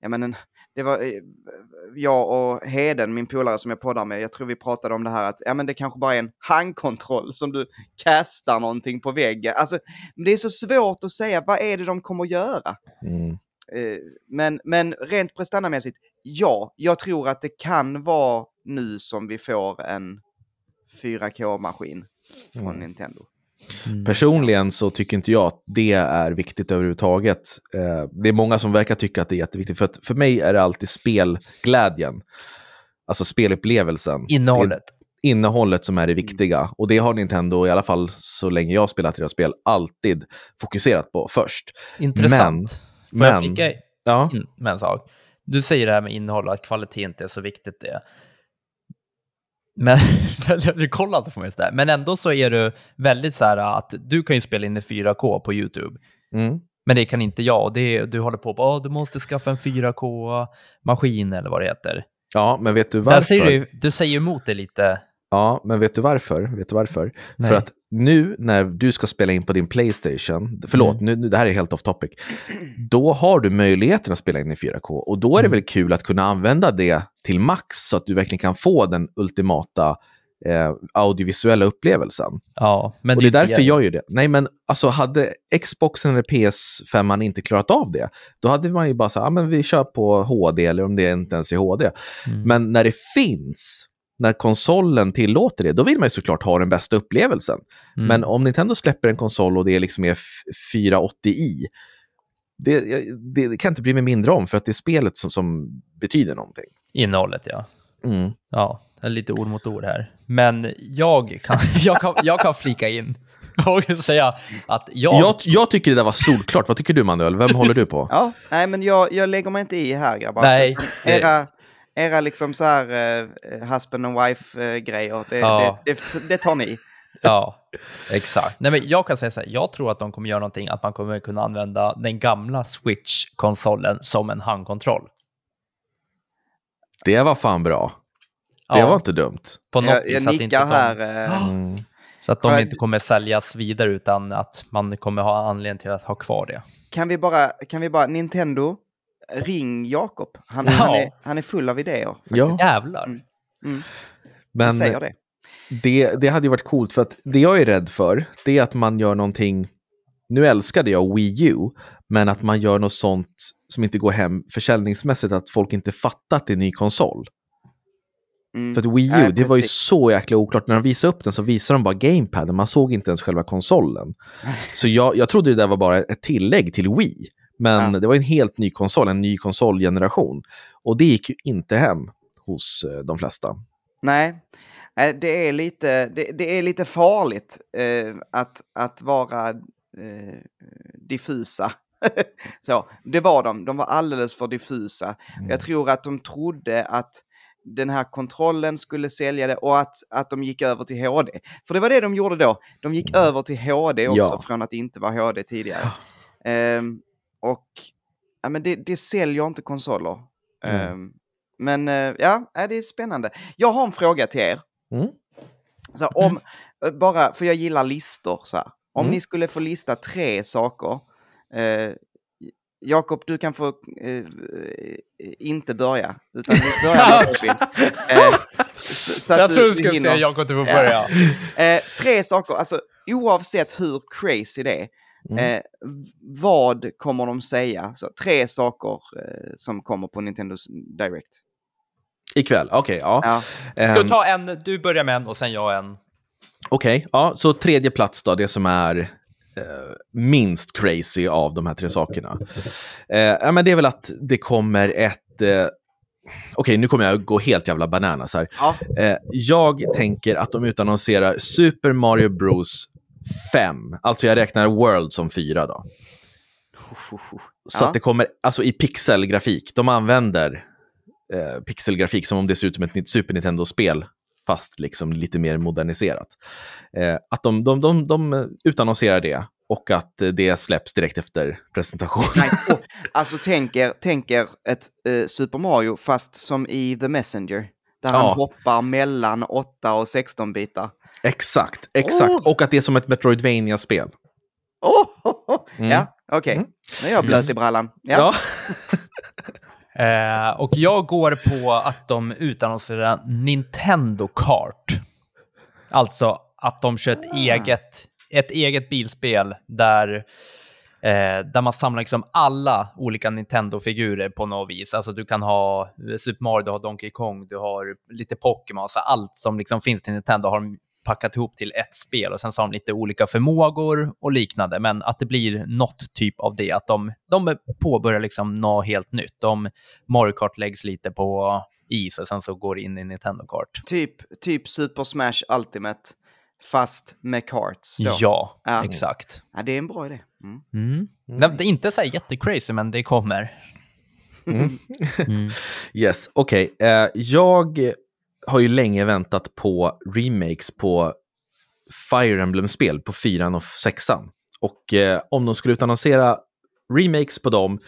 ja men en, det var eh, jag och Heden, min polare som jag poddar med, jag tror vi pratade om det här att ja men det kanske bara är en handkontroll som du kastar någonting på väggen. Alltså, det är så svårt att säga, vad är det de kommer att göra? Mm. Eh, men, men rent prestandamässigt, ja, jag tror att det kan vara nu som vi får en 4K-maskin från Mm. Nintendo. Personligen så tycker inte jag att det är viktigt överhuvudtaget. Eh, det är många som verkar tycka att det är jätteviktigt. För, för mig är det alltid spelglädjen. Alltså spelupplevelsen. Innehållet. Det innehållet som är det viktiga. Och det har Nintendo, i alla fall så länge jag har spelat deras spel, alltid fokuserat på först. Intressant. Får jag men- flika Ja, in med en sak? Du säger det här med innehåll och att kvalitet inte är så viktigt det. Men, du kollar inte på mig sådär. Men ändå så är du väldigt så här att du kan ju spela in i 4K på YouTube. mm. Men det kan inte jag. Och det, du håller på att du måste skaffa en 4K-maskin eller vad det heter. ja men vet du varför? säger du, du säger emot det lite. Ja, men vet du varför? Vet du varför? Nej. För att nu när du ska spela in på din Playstation, förlåt, nu, nu, det här är helt off topic, då har du möjligheten att spela in i 4K och då är det Mm. väl kul att kunna använda det till max så att du verkligen kan få den ultimata eh, audiovisuella upplevelsen. Ja, men och det är därför jag gör det. Nej, men alltså hade Xboxen eller PS5 inte klarat av det, då hade man ju bara sagt, ah, men vi kör på HD eller om det inte ens är HD. Mm. Men när det finns, när konsolen tillåter det, då vill man ju såklart ha den bästa upplevelsen. Mm. Men om Nintendo släpper en konsol och det liksom är f- 480i, det, det, det kan inte bli mig mindre om för att det är spelet som, som betyder någonting. Innehållet, ja. Mm. Ja, lite ord mot ord här. Men jag kan, jag kan, jag kan flika in och säga att jag... Jag, jag tycker det där var solklart. Vad tycker du Manuel? Vem håller du på? Ja, nej men jag, jag lägger mig inte i här grabbar. Nej, det- Era, era liksom så här uh, husband and wife-grejer, det, Ja. det, det, det tar ni. Ja, exakt. Nej, men jag kan säga så här, jag tror att de kommer göra någonting, att man kommer kunna använda den gamla Switch-konsolen som en handkontroll. Det var fan bra. Det Ja, var inte dumt. på något Jag, vis jag att inte de- här. eh, Mm. Så att de jag- inte kommer säljas vidare, utan att man kommer ha anledning till att ha kvar det. Kan vi bara, kan vi bara, Nintendo, ring Jakob. Han, Ja. han, är, han är full av idéer. Ja, Jävlar. Mm. Mm, men jag säger det. det, det hade ju varit coolt för att det jag är rädd för, det är att man gör någonting, nu älskade jag Wii U, men att man gör något sånt som inte går hem försäljningsmässigt, att folk inte fattar att det är en ny konsol. Mm. För att Wii U, Nej, det var ju så jäkla oklart. När de visade upp den så visade de bara gamepaden, man såg inte ens själva konsolen. Så jag, jag trodde det där var bara ett tillägg till Wii. Men Ja. det var en helt ny konsol, en ny konsolgeneration. Och det gick ju inte hem hos eh, de flesta. Nej, det är lite, det, det är lite farligt eh, att, att vara eh, diffusa så, det var de. De var alldeles för diffusa. Mm. Jag tror att de trodde att den här kontrollen skulle sälja det och att, att de gick över till HD. För det var det de gjorde då. De gick över till HD också Ja. från att inte vara HD tidigare. Ehm, och ja, men det, det säljer inte konsoler. Mm. Ehm, men eh, ja, det är spännande. Jag har en fråga till er. Mm. Så om, eh, bara för jag gillar listor så här. Om Mm. ni skulle få lista tre saker. Eh, Jakob, du kan få eh, inte börja. Utan vi börjar. Eh, så, jag tror du skulle hinner. säga Jakob, du får Ja. börja. Eh, tre saker, alltså oavsett hur crazy det är. Mm. Eh, vad kommer de säga? Så, tre saker eh, som kommer på Nintendo Direct. Ikväll, okej. ja. Ja. Ska Ehm, du ta en, du börjar med en och sen jag en. Okej, ja, så tredje plats då, det som är eh, minst crazy av de här tre sakerna. Eh, ja, men det är väl att det kommer ett... Eh, Okej, nu kommer jag gå helt jävla bananas här. Ja. Eh, jag tänker att de utannonserar Super Mario Bros 5. Alltså jag räknar World som fyra då. Så Ja. att det kommer, alltså i pixelgrafik. De använder eh, pixelgrafik som om det ser ut som ett Super Nintendo-spel, fast liksom lite mer moderniserat. Eh, att de, de, de, de utannonserar det och att det släpps direkt efter presentation. Nice. Alltså tänker, tänker ett eh, Super Mario fast som i The Messenger. Där han Ja. hoppar mellan 8 och 16 bitar. Exakt, exakt. Oh. Och att det är som ett Metroidvania-spel. Oh! Mm. Ja, okej. Mm. Nu är jag blöt i brallan. Ja. Ja. Eh, och jag går på att de utannonserar Nintendo Kart. Alltså att de kör ett, eget, ett eget bilspel där, eh, där man samlar liksom alla olika Nintendo-figurer på något vis. Alltså du kan ha Super Mario, du har Donkey Kong, du har lite Pokémon, så allt som liksom finns till Nintendo har de packat ihop till ett spel och sen så har de lite olika förmågor och liknande, men att det blir något typ av det, att de, de påbörjar liksom något helt nytt. De Mario Kart läggs lite på is och sen så går det in i Nintendo Kart. Typ, typ Super Smash Ultimate fast med karts. Då. Ja, Ja. exakt. Ja, det är en bra idé. Mm. Mm. Det det är inte så här jättecrazy, men det kommer. Mm. Yes, okej. Eh, jag har ju länge väntat på remakes på Fire Emblem-spel på fyran och sexan. Och eh, om de skulle utannonsera remakes på dem,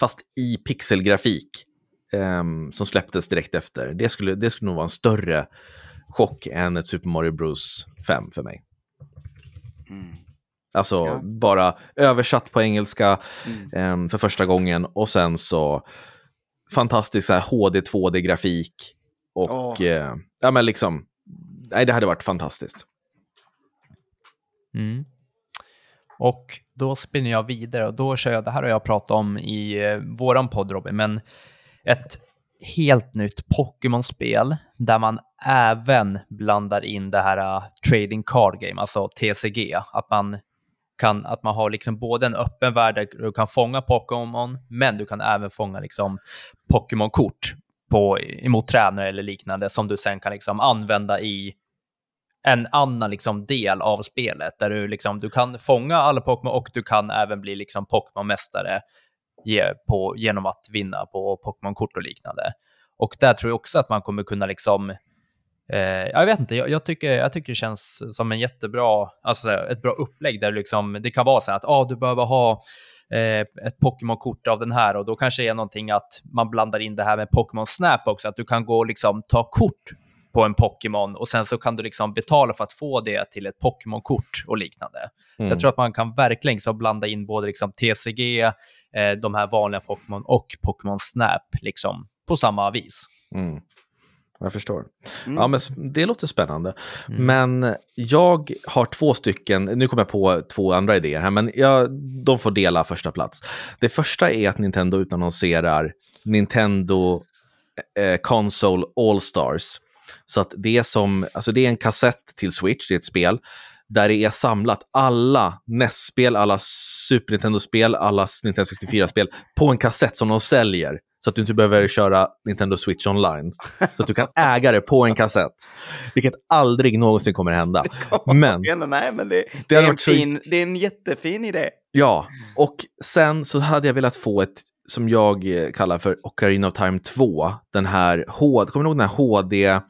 fast i pixelgrafik, ehm, som släpptes direkt efter, det skulle, det skulle nog vara en större chock än ett Super Mario Bros 5 för mig. Mm. Alltså Ja. bara översatt på engelska Mm. ehm, för första gången och sen så fantastisk så här, HD 2D-grafik och Åh. eh, ja men liksom, nej det hade varit fantastiskt. Mm. Och då spinner jag vidare och då kör jag, det här har jag pratat om i eh, våran podd Robin, men ett helt nytt Pokémon-spel där man även blandar in det här uh, trading card game, alltså TCG, att man kan, att man har liksom både en öppen värld där du kan fånga Pokémon, men du kan även fånga liksom Pokémon-kort på, emot tränare eller liknande som du sen kan liksom använda i en annan liksom del av spelet där du, liksom, du kan fånga alla Pokémon och du kan även bli liksom Pokémon-mästare på, genom att vinna på Pokémon-kort och liknande. Och där tror jag också att man kommer kunna liksom Eh, jag vet inte, jag, jag, tycker, jag tycker det känns som en jättebra, alltså ett bra upplägg där liksom, det kan vara så här att ah, du behöver ha ett Pokémon-kort av den här och då kanske det är någonting att man blandar in det här med Pokémon Snap också, att du kan gå och liksom ta kort på en Pokémon och sen så kan du liksom betala för att få det till ett Pokémon-kort och liknande. Så Mm. jag tror att man kan verkligen så blanda in både liksom TCG, eh, de här vanliga Pokémon och Pokémon Snap liksom på samma vis. Mm. Jag förstår. Mm. Ja, men det låter spännande. Mm. Men jag har två stycken, nu kommer jag på två andra idéer här, men jag, de får dela första plats. Det första är att Nintendo utannonserar Nintendo eh, Console All-Stars. Så att det är som, alltså det är en kassett till Switch, det är ett spel, där det är samlat alla NES-spel, alla Super Nintendo-spel, alla Nintendo 64-spel på en kassett som de säljer. Så att du inte behöver köra Nintendo Switch online. Så att du kan äga det på en kassett. Vilket aldrig någonsin kommer hända. Men Ja, nej, men det, Det det, är en så- fin, det är en jättefin idé. Ja, och sen så hade jag velat få ett som jag eh, kallar för Ocarina of Time 2. Den här HD, kommer du ihåg den här HD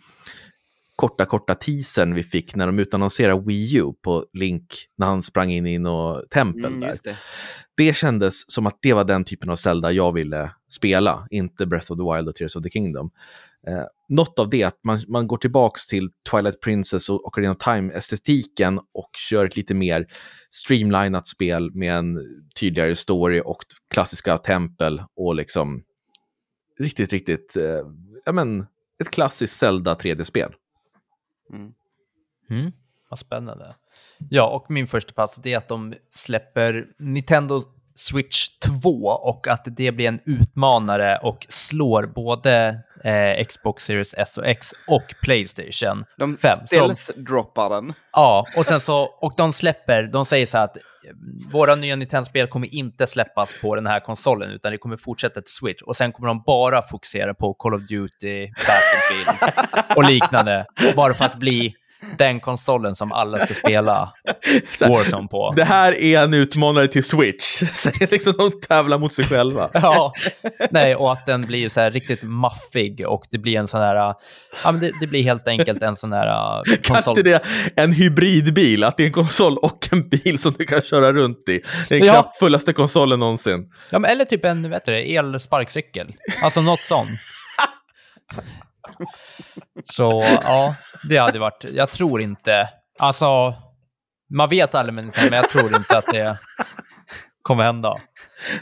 korta, korta teasern vi fick när de utannonserade Wii U på Link när han sprang in i något tempel Mm, där. det. Det kändes som att det var den typen av Zelda jag ville spela, inte Breath of the Wild och Tears of the Kingdom. Eh, något av det, att man, man går tillbaks till Twilight Princess och Ocarina of Time-estetiken och kör ett lite mer streamlinat spel med en tydligare story och klassiska tempel och liksom riktigt, riktigt, eh, ja men, ett klassiskt Zelda 3D-spel. Mm. Vad spännande. Ja, och min första plats det är att de släpper Nintendo Switch 2 och att det blir en utmanare och slår både eh, Xbox Series S och X och Playstation De 5. Så, stealth-droppar den. ja, och sen så, och de släpper, de säger så här att våra nya Nintendo-spel kommer inte släppas på den här konsolen, utan det kommer fortsätta till Switch. Och sen kommer de bara fokusera på Call of Duty, Battlefield och liknande, bara för att bli den konsolen som alla ska spela Warzone på. Det här är en utmanare till Switch, säger liksom de tävlar mot sig själva. Ja, nej, och att den blir så här riktigt maffig och det blir en sån här, ja men det, det blir helt enkelt en sån här Kan konsol. inte det en hybridbil, att det är en konsol och en bil som du kan köra runt i? Det är den Ja. kraftfullaste konsolen någonsin. Ja, men eller typ en, det, elsparkcykel. Alltså något sånt. Så ja, det hade varit, jag tror inte, alltså, man vet aldrig men jag tror inte att det kommer hända.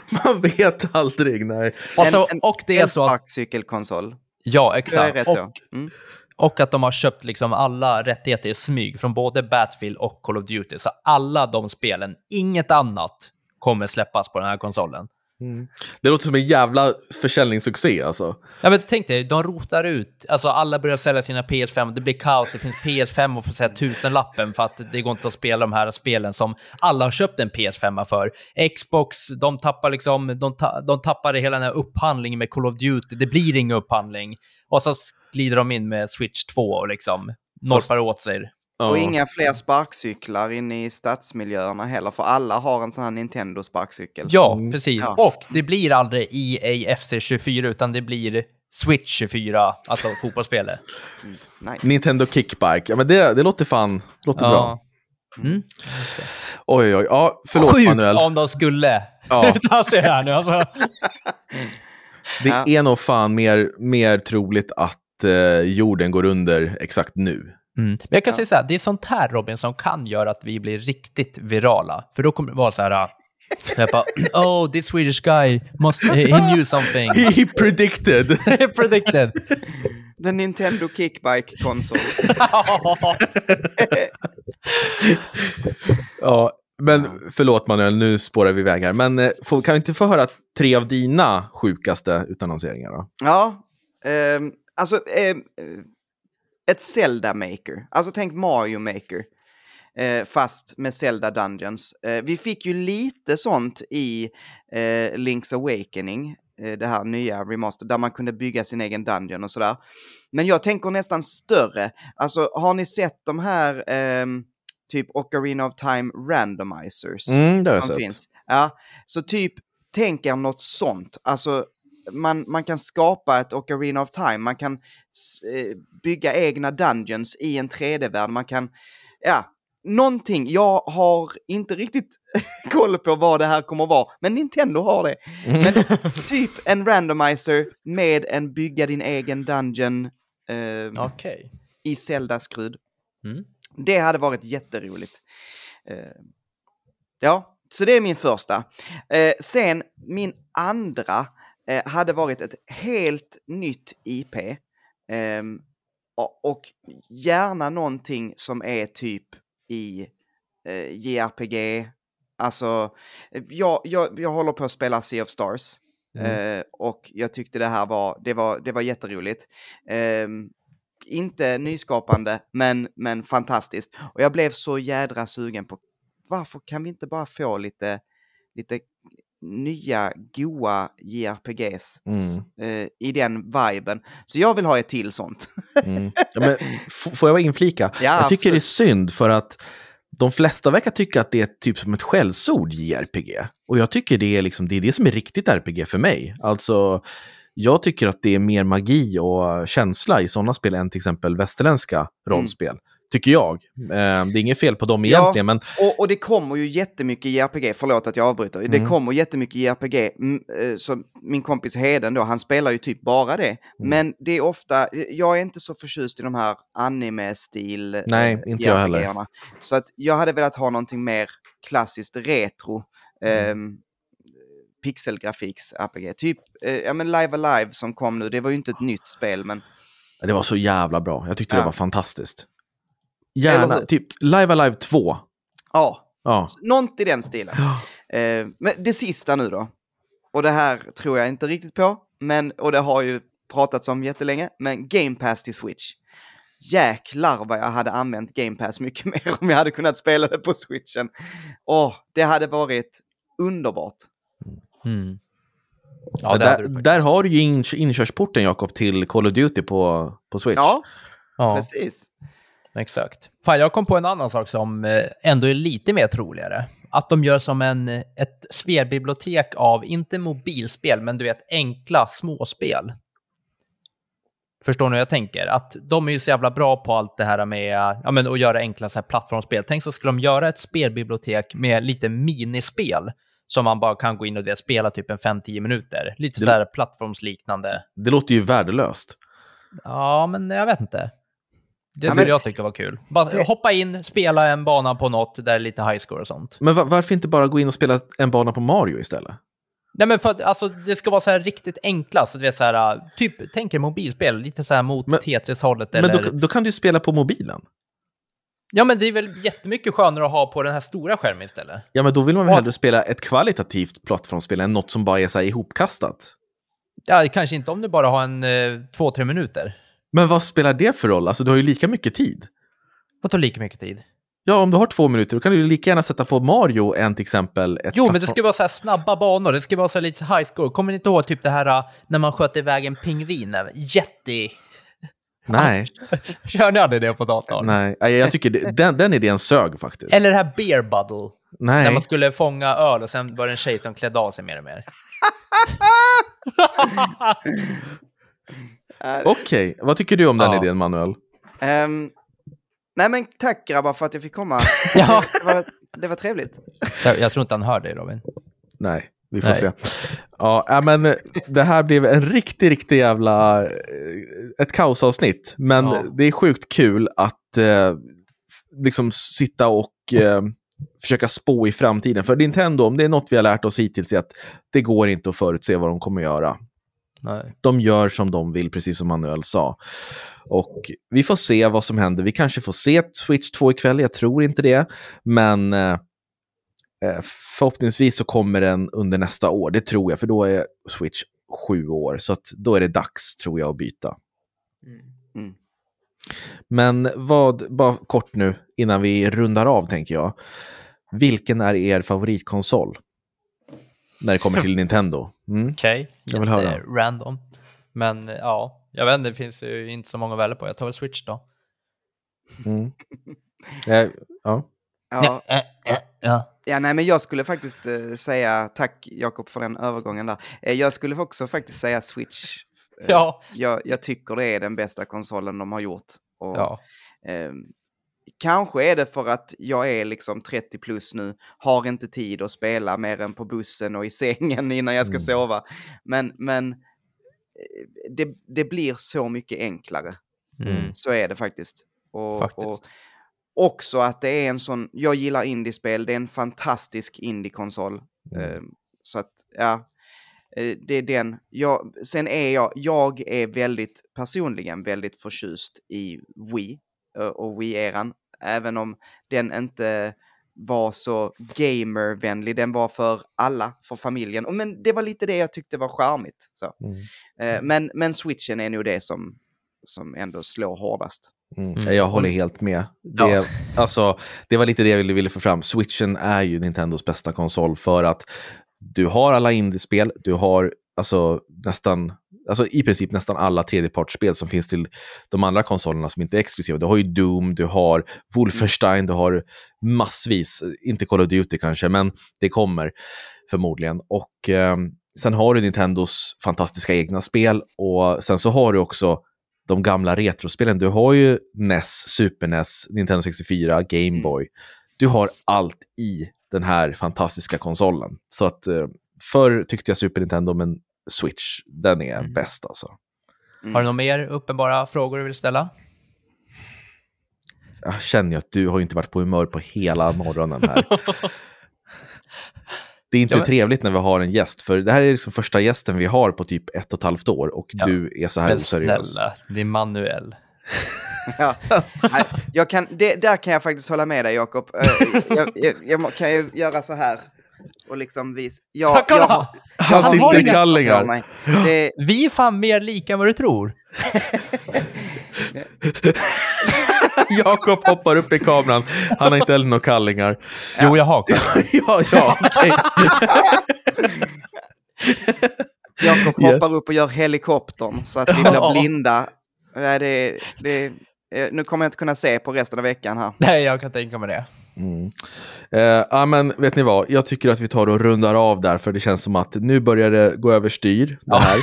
Man vet aldrig, nej. Alltså, en, en och det är så att, elsparkcykelkonsol. ja Det är exakt, och. Mm. och att de har köpt liksom alla rättigheter i smyg från både Battlefield och Call of Duty, så alla de spelen, inget annat kommer släppas på den här konsolen. Det låter som en jävla försäljningssuccé alltså. Ja, men tänk dig, de rotar ut, alltså alla börjar sälja sina PS5, det blir kaos, det finns PS5 och får säga tusenlappen för att det går inte att spela de här spelen som alla har köpt en PS5 för. Xbox, de tappar liksom, de, ta, de tappar hela den här upphandlingen med Call of Duty, det blir ingen upphandling. Och så glider de in med Switch 2 och liksom norpar åt sig. Ja. Och inga fler sparkcyklar inne i stadsmiljöerna heller, för alla har en sån här Nintendo-sparkcykel. Ja, precis. Ja. Och det blir aldrig EA FC24, utan det blir Switch 24, alltså fotbollsspelet. Nice. Nintendo Kickbike, ja men det, det låter fan, låter bra. Mm. Oj, oj, ja, förlåt Sjukt Manuel. om de skulle Ja. ta sig här nu. Alltså. Det Ja. är nog fan mer, mer troligt att eh, jorden går under exakt nu. Mm. Men jag kan säga så här, det är sånt här Robin som kan göra att vi blir riktigt virala. För då kommer det vara så här, äh, jag bara, oh, this Swedish guy, must, he knew something. He predicted! Predicted. The Nintendo Kickbike-konsol. ja, men förlåt Manuel, nu spårar vi iväg här. Men eh, får, kan vi inte få höra tre av dina sjukaste utannonseringar då? ja, ehm, alltså ehm, ett Zelda Maker. Alltså tänk Mario Maker. Eh, fast med Zelda Dungeons. Eh, vi fick ju lite sånt i eh, Link's Awakening, eh, det här nya remaster, där man kunde bygga sin egen dungeon och sådär. Men jag tänker nästan större. Alltså, har ni sett de här ehm, typ Ocarina of Time randomizers? Mm, det har jag sett. finns. Ja, så typ tänk er något sånt. Alltså, man, man kan skapa ett Ocarina of Time, man kan eh, bygga egna dungeons i en 3D-värld, man kan, ja, någonting. Jag har inte riktigt koll på vad det här kommer att vara, men Nintendo har det. Men typ en randomizer med en bygga din egen dungeon eh, Okej. i Zelda-skrud. Mm. Det hade varit jätteroligt. Eh, ja, så det är min första. Eh, sen min andra eh, hade varit ett helt nytt IP. ehm, och, gärna någonting som är typ i eh, JRPG. Alltså, eh, jag, jag, jag håller på att spela Sea of Stars. Eh, och jag tyckte det här var, det var, det var jätteroligt. Ehm, inte nyskapande, men, men fantastiskt. Och jag blev så jädra sugen på varför kan vi inte bara få lite, lite nya goa JRPGs Mm. eh, i den viben. Så jag vill ha ett till sånt. Mm. Ja, men, får jag inflika? Ja, jag tycker det är absolut. synd för att de flesta verkar tycka att det är typ som ett skällsord JRPG. Och jag tycker det är, liksom, det är det som är riktigt RPG för mig. Alltså, jag tycker att det är mer magi och känsla i sådana spel än till exempel västerländska rollspel. Tycker jag. Eh, det är inget fel på dem Ja. egentligen, men Och, och det kommer ju jättemycket JRPG, förlåt att jag avbryter. Det Mm. kommer jättemycket JRPG. Mm, eh, Så min kompis Heden då, han spelar ju typ bara det. Mm. Men det är ofta, jag är inte så förtjust i de här anime-stil eh, Nej, inte jag heller. Så att jag hade velat ha någonting mer klassiskt retro. Mm. Eh, pixelgrafiks-RPG. Typ, eh, ja men Live Alive som kom nu, det var ju inte ett nytt spel men det var så jävla bra. Jag tyckte Ja. det var fantastiskt. Gärna, typ Live Alive 2. ja, Ja. Något i den stilen. Eh, men det sista nu då. Och det här tror jag inte riktigt på. Men, och det har ju pratats om jättelänge. Men Game Pass till Switch. Jäklar vad jag hade använt Game Pass mycket mer om jag hade kunnat spela det på Switchen. Åh, det hade varit underbart. Mm. Ja, Ja, där, du där har du ju in, inkörsporten, Jakob, till Call of Duty på, på Switch. Ja, ja, precis. Exakt. Fan, jag kom på en annan sak som eh, ändå är lite mer troligare. Att de gör som en, eh, ett spelbibliotek av, inte mobilspel, men du vet enkla småspel. Förstår ni hur jag tänker? Att de är ju så jävla bra på allt det här med ja, men, att göra enkla så här, plattformsspel. Tänk så skulle de göra ett spelbibliotek med lite minispel som man bara kan gå in och det, spela typ en 5-10 minuter. Lite Det- så här plattformsliknande. Det låter ju värdelöst. Ja, men jag vet inte. Det Ja, skulle men- jag tycka var kul. Bara hoppa in, spela en bana på något där det är lite high score och sånt. Men va- varför inte bara gå in och spela en bana på Mario istället? Nej, men för att alltså, det ska vara så här riktigt enkla, så du vet så här, typ, tänk er mobilspel, lite så här mot Men- Tetris-hållet Men eller... då, då kan du ju spela på mobilen. Ja, men det är väl jättemycket skönare att ha på den här stora skärmen istället. Ja, men då vill man väl Ja. hellre spela ett kvalitativt plattformsspel än något som bara är så här ihopkastat. Ja, kanske inte om du bara har en eh, två, tre minuter. Men vad spelar det för roll? Alltså, du har ju lika mycket tid. Det tar lika mycket tid. Ja, om du har två minuter, då kan du ju lika gärna sätta på Mario än till exempel ett Jo, men det ska vara så här snabba banor, det ska vara så här lite high score. Kommer ni inte ihåg typ det här uh, när man sköt iväg en pingvin? Jätte... Nej, Kör ni aldrig det på datorn? nej. Jag tycker det, den, den idén sög faktiskt. Eller det här beer. När Nej, man skulle fånga öl och sen var det en tjej som klädde av sig mer och mer. Okej. Vad tycker du om den Ja. idén, Manuel? ehm, nej men tack grabbar för att jag fick komma. Ja. Det var, det var trevligt. Jag, jag tror inte han hör dig Robin. Nej, vi får Nej. se. Ja, äh, men det här blev en riktig, riktig jävla... eh, Ett kaosavsnitt. Men Ja. det är sjukt kul att eh, liksom sitta och eh, försöka spå i framtiden. För Nintendo, om det är något vi har lärt oss hittills, är att det går inte att förutse vad de kommer göra. Nej. De gör som de vill, precis som Manuel sa. Och vi får se vad som händer. Vi kanske får se Switch 2 ikväll, jag tror inte det. Men eh, eh, förhoppningsvis så kommer den under nästa år, det tror jag, för då är Switch sju år. Så att då är det dags, tror jag, att byta. Mm. Men vad, bara kort nu, innan vi rundar av, tänker jag. Vilken är er favoritkonsol? När det kommer till Nintendo. Mm. Okej, Jag vill höra. random. Men ja, jag vet inte, det finns ju inte så många att välja på. Jag tar väl Switch då. Mm. Eh, ja. Ja, Eh, eh, ja. ja, nej men jag skulle faktiskt eh, säga, tack Jakob för den övergången där. Eh, jag skulle också faktiskt säga Switch. Eh, Ja. Jag, jag tycker det är den bästa konsolen de har gjort. Och, ja. Kanske är det för att jag är liksom 30 plus nu, har inte tid att spela mer än på bussen och i sängen innan jag ska Mm. sova. Men, men eh, det, det blir så mycket enklare. Mm. Så är det faktiskt. Och, Faktiskt. och också att det är en sån, jag gillar indiespel, det är en fantastisk indie-konsol. Mm. Eh, så att, ja, eh, det är den. Jag, sen är jag, jag är väldigt personligen väldigt förtjust i Wii eh, och Wii-eran. Även om den inte var så gamervänlig, den var för alla, för familjen. Och Men det var lite det jag tyckte var charmigt. Så. Mm. Eh, men, men switchen är nog det som, som ändå slår hårdast. Mm. Mm. Jag håller helt med. Det, Ja. alltså, det var lite det jag ville, ville få fram. Switchen är ju Nintendos bästa konsol för att du har alla indiespel, du har alltså nästan alltså i princip nästan alla tredjepartsspel som finns till de andra konsolerna som inte är exklusiva. Du har ju Doom, du har Wolfenstein, du har massvis, inte Call of Duty kanske, men det kommer förmodligen. Och eh, sen har du Nintendos fantastiska egna spel och sen så har du också de gamla retrospelen. Du har ju NES, Super NES, Nintendo 64, Game Boy. Du har allt i den här fantastiska konsolen. Så att eh, förr tyckte jag Super Nintendo, men Switch, den är Mm. bäst alltså. Har du några mer uppenbara frågor du vill ställa? Jag känner ju att du har inte varit på humör på hela morgonen här. Det är inte Ja, men- trevligt när vi har en gäst, för det här är liksom första gästen vi har på typ ett och ett halvt år och Ja, du är så här Men oseriös. snälla, det är Manuel. Ja. Jag kan, det, där kan jag faktiskt hålla med dig, Jakob. Eh, Jag, jag, jag kan ju göra så här och liksom visa. Jag, Kolla! jag, har- jag Han har sitter i kallingar. Det, Vi är fan mer lika än vad du tror. Jakob hoppar upp i kameran. Han har inte heller några kallingar. Jo, jag har ja, ja, okej. Jakob Yes. hoppar upp och gör helikoptern så att vi blir blinda. Nej, det, det, nu kommer jag inte kunna se på resten av veckan här. Nej, jag kan tänka mig det. Mm. Eh, men vet ni vad? Jag tycker att vi tar och rundar av där, för det känns som att nu börjar det gå överstyr. Det här.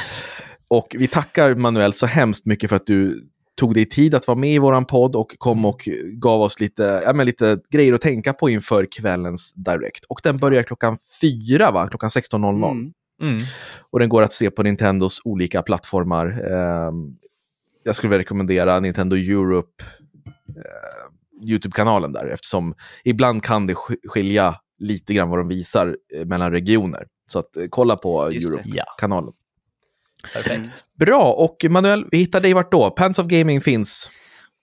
Och vi tackar Manuel så hemskt mycket för att du tog dig tid att vara med i våran podd och kom och gav oss lite, ja, men lite grejer att tänka på inför kvällens Direct. Och den börjar klockan fyra, va? Klockan 16.00. Mm. Mm. Och den går att se på Nintendos olika plattformar. Ehm, jag skulle rekommendera Nintendo Europe eh, YouTube-kanalen där eftersom ibland kan det sk- skilja lite grann vad de visar eh, mellan regioner. Så att, eh, kolla på. Europe-kanalen. Perfekt. Bra, och Manuel, vi hittar dig vart då? Pants of Gaming finns.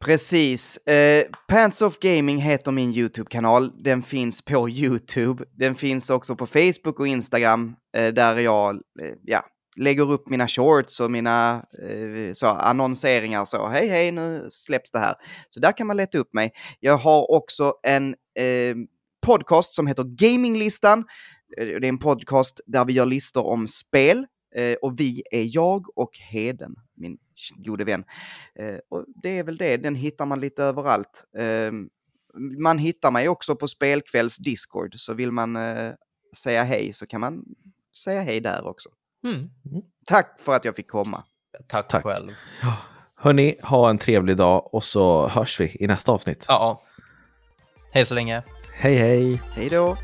Precis. Eh, Pants of Gaming heter min YouTube-kanal. Den finns på YouTube. Den finns också på Facebook och Instagram eh, där jag eh, ja, lägger upp mina shorts och mina eh, så, annonseringar. Så hej hej, nu släpps det här. Så där kan man leta upp mig. Jag har också en eh, podcast som heter Gaminglistan. Eh, det är en podcast där vi gör listor om spel. Eh, och vi är jag och Heden, min gode vän. Eh, och det är väl det, den hittar man lite överallt. Eh, man hittar mig också på Spelkvälls Discord, så vill man eh, säga hej så kan man säga hej där också. Mm. Tack för att jag fick komma. Tack, Tack. själv. Hörni, ha en trevlig dag och så hörs vi i nästa avsnitt. Ja. Hej så länge. Hej hej! Hej då!